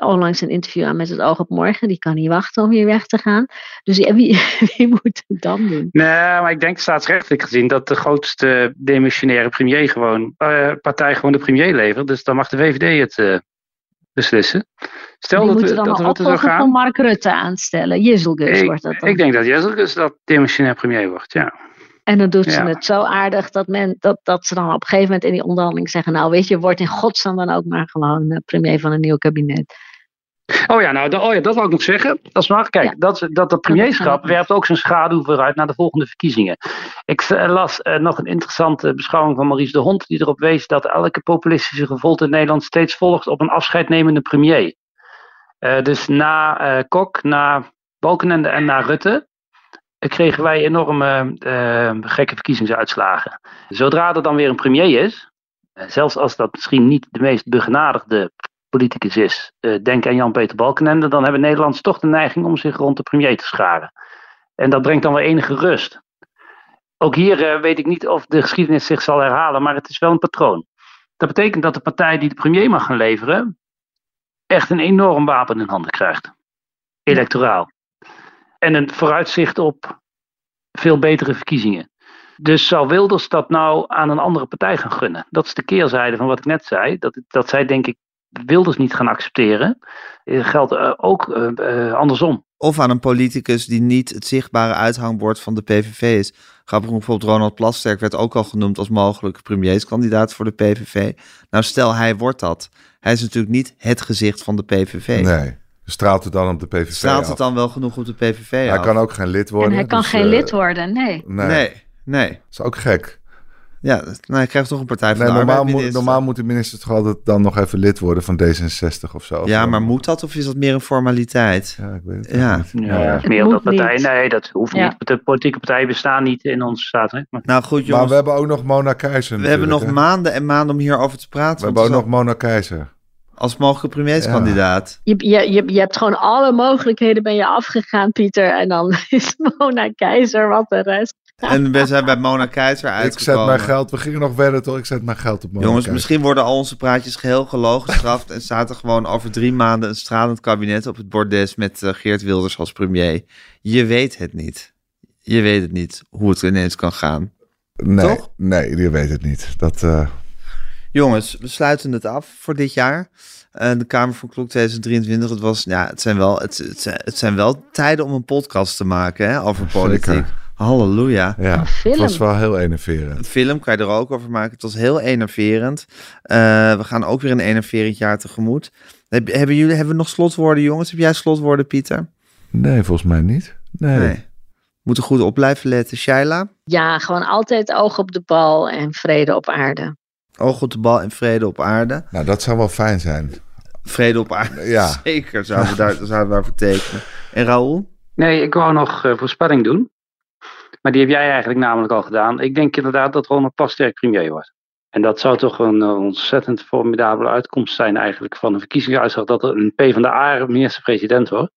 onlangs een interview aan met het oog op morgen. Die kan niet wachten om hier weg te gaan. Dus ja, wie, wie moet het dan doen? Nee, maar ik denk staatsrechtelijk gezien dat de grootste demissionaire premier gewoon, partij gewoon de premier levert. Dus dan mag de VVD het beslissen. Stel die dat moeten we, dan dat een opvolger van Mark Rutte aanstellen. Jezelgus wordt dat dan. Ik denk dat Jezelgus dat demissionair premier wordt, ja. En dan doet ze het zo aardig dat, men, dat, dat ze dan op een gegeven moment in die onderhandeling zeggen... nou weet je, word in godsnaam dan ook maar gewoon premier van een nieuw kabinet. Oh ja, nou, oh ja, dat wil ik nog zeggen. Dat is waar. Kijk, ja. dat, dat, dat premierschap werpt ook zijn schaduw vooruit naar de volgende verkiezingen. Ik las uh, nog een interessante beschouwing van Maurice de Hond, die erop wees dat elke populistische revolt in Nederland steeds volgt op een afscheidnemende premier. Uh, dus na uh, Kok, na Balkenende en na Rutte kregen wij enorme gekke verkiezingsuitslagen. Zodra er dan weer een premier is, zelfs als dat misschien niet de meest begenadigde politicus is, uh, denk aan Jan-Peter Balkenende, dan hebben Nederlanders toch de neiging om zich rond de premier te scharen. En dat brengt dan wel enige rust. Ook hier uh, weet ik niet of de geschiedenis zich zal herhalen, maar het is wel een patroon. Dat betekent dat de partij die de premier mag gaan leveren, echt een enorm wapen in handen krijgt. Electoraal. En een vooruitzicht op veel betere verkiezingen. Dus zou Wilders dat nou aan een andere partij gaan gunnen? Dat is de keerzijde van wat ik net zei. Dat, dat zij denk ik Wilders niet gaan accepteren. Dat geldt uh, ook uh, uh, andersom. Of aan een politicus die niet het zichtbare uithangbord van de PVV is. Grappig bijvoorbeeld Ronald Plasterk werd ook al genoemd als mogelijke premierskandidaat voor de PVV. Nou stel hij wordt dat. Hij is natuurlijk niet het gezicht van de PVV. Nee. Straalt het dan op de PVV Straalt het dan wel genoeg op de PVV Hij af? kan ook geen lid worden. En hij kan dus, geen lid worden, nee. Nee, nee. nee. Dat is ook gek. Ja, nou, je krijgt toch een partij van nee, de normaal, arbeid, moet, normaal moet de minister toch altijd dan nog even lid worden van D66 of zo. Ja, maar moet dat of is dat meer een formaliteit? Ja, ik weet het ja. niet. Ja, ja. meer dat partij. Nee, dat hoeft ja. niet. De politieke partijen bestaan niet in onze staat. Hè? Maar... Nou goed, jongens. Maar we hebben ook nog Mona Keizer. We hebben nog hè? maanden en maanden om hierover te praten. We hebben ook nog Mona Keizer. Als mogelijke premierskandidaat. Je, je, je, hebt gewoon alle mogelijkheden ben je afgegaan, Pieter. En dan is Mona Keizer wat de rest. En we zijn bij Mona Keizer Ik uitgekomen. zet mijn geld, we gingen nog verder toch? Ik zet mijn geld op Mona Jongens, Keizer. misschien worden al onze praatjes geheel gelogen gestraft en staat er gewoon over drie maanden een stralend kabinet op het bordes met eh, Geert Wilders als premier. Je weet het niet. Je weet het niet hoe het ineens kan gaan. Nee, toch? nee, je weet het niet. Dat, eh, Jongens, we sluiten het af voor dit jaar. Eh, de Kamer van Klok 2023. Het, was, ja, het, zijn wel, het, het, zijn, het zijn wel tijden om een podcast te maken hè, over politiek. Zeker. Halleluja. ja, het film. was wel heel enerverend. Een film kan je er ook over maken. Het was heel enerverend. Eh, we gaan ook weer een enerverend jaar tegemoet. Heb- Hebben jullie hebben we nog slotwoorden, jongens? Heb jij slotwoorden, Pieter? Nee, volgens mij niet. Nee. Moeten goed op blijven letten. Shaila? Ja, gewoon altijd oog op de bal en vrede op aarde. Oog op de bal en vrede op aarde. Nou, dat zou wel fijn zijn. Vrede op aarde. Ja. Zeker zouden we daar zouden we daarvoor tekenen. En Raoul? Nee, ik wou nog eh, voorspelling doen. Maar die heb jij eigenlijk namelijk al gedaan. Ik denk inderdaad dat Ronald Plasterk premier wordt. En dat zou toch een eh, ontzettend formidabele uitkomst zijn eigenlijk van een verkiezingsuitslag dat er een PvdA minister-president wordt.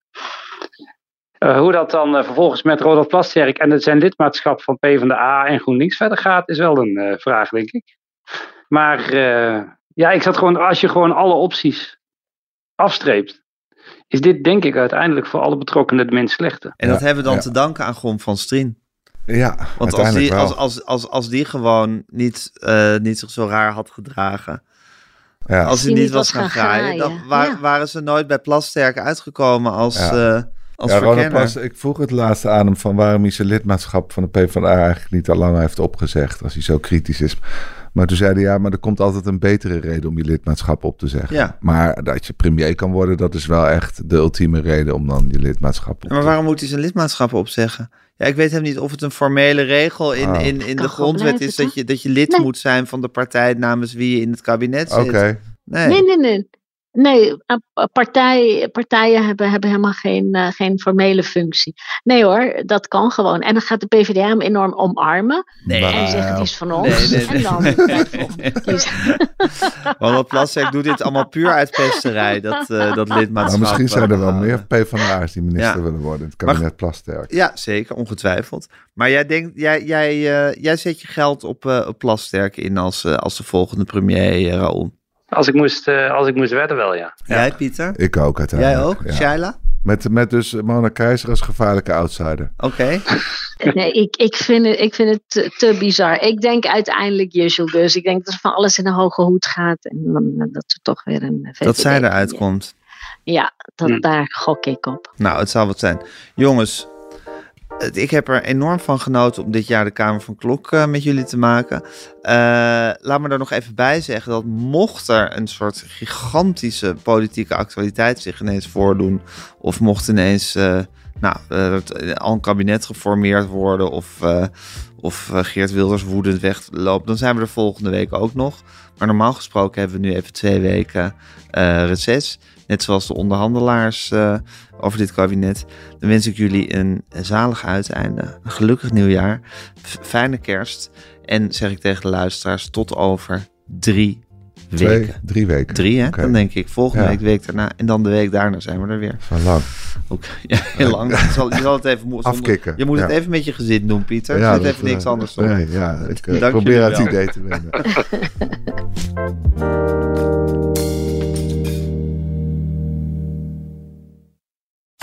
Eh, hoe dat dan eh, vervolgens met Ronald Plasterk en het zijn lidmaatschap van PvdA en GroenLinks verder gaat, is wel een eh, vraag, denk ik. Maar eh, ja, ik zat gewoon, als je gewoon alle opties afstreept, is dit denk ik uiteindelijk voor alle betrokkenen de minst slechte. En Ja, dat hebben we dan ja. te danken aan Grom van Strien. Ja, Want als die, wel. als, als, als, als die gewoon niet, eh, niet zich zo raar had gedragen. ja. Als hij die niet was gaan gaan graaien, dan graaien, wa- ja. waren ze nooit bij Plasterk uitgekomen als, Ja. eh als ja, verkenner. Ik vroeg het laatste aan hem van waarom hij zijn lidmaatschap van de PvdA eigenlijk niet al lang heeft opgezegd, als hij zo kritisch is. Maar toen zei hij, ja, maar er komt altijd een betere reden om je lidmaatschap op te zeggen. Ja. Maar dat je premier kan worden, dat is wel echt de ultieme reden om dan je lidmaatschap op Maar te waarom moet hij zijn lidmaatschappen opzeggen? Ja, ik weet hem niet of het een formele regel in, Oh. in, in de grondwet is dat je, dat je lid Nee. moet zijn van de partij namens wie je in het kabinet Oké, zit. Nee. Nee, nee, nee. Nee, eh, partij, partijen hebben, hebben helemaal geen, eh, geen formele functie. Nee hoor, dat kan gewoon. En dan gaat de PvdA hem enorm omarmen. Nee. En zeggen, het is van ons. Nee, nee, nee. En dan. Want Plasterk doet dit allemaal puur uit pesterij, dat, eh dat lidmaatschap. maar misschien zijn er wel eh, meer PvdA's die minister Ja. willen worden in het Maar- kabinet Plasterk. Ja, zeker, ongetwijfeld. Maar jij, denkt, jij, jij, eh, jij zet je geld op, eh op Plasterk in als, eh, als de volgende premier, eh, Raoul. Als ik moest, eh, als ik moest wedden wel, ja. Jij, Pieter? Ik ook uiteindelijk. Jij ook? Ja. Shaila? Met, met dus Mona Keizer als gevaarlijke outsider. Oké. Nee, ik, ik, vind het, ik vind het te, te bizar. Ik denk uiteindelijk Jussel dus. Ik denk dat er van alles in een hoge hoed gaat. En dan, dat er toch weer een VVD Dat zij eruit komt. Ja, dat, Hm. daar gok ik op. Nou, het zal wat zijn. Jongens, ik heb er enorm van genoten om dit jaar de Kamer van Klok eh, met jullie te maken. Eh, laat me er nog even bij zeggen dat mocht er een soort gigantische politieke actualiteit zich ineens voordoen, of mocht ineens eh, nou, al een kabinet geformeerd worden, of, of Geert Wilders woedend wegloopt, dan zijn we er volgende week ook nog. Maar normaal gesproken hebben we nu even twee weken reces. Net zoals de onderhandelaars eh, over dit kabinet. Dan wens ik jullie een zalig uiteinde. Een gelukkig nieuwjaar. Fijne kerst. En zeg ik tegen de luisteraars tot over drie Twee, weken. drie weken. Drie, hè? Dan denk ik volgende Ja. week, week daarna. En dan de week daarna zijn we er weer. Van lang. Ook, ja, heel lang. Je zal, je zal het even mo- zonder- Afkicken, Je moet het even met je gezin doen, Pieter. Ja, dat, even niks anders op. Nee, ja, ik Dank probeer het wel. idee te wennen.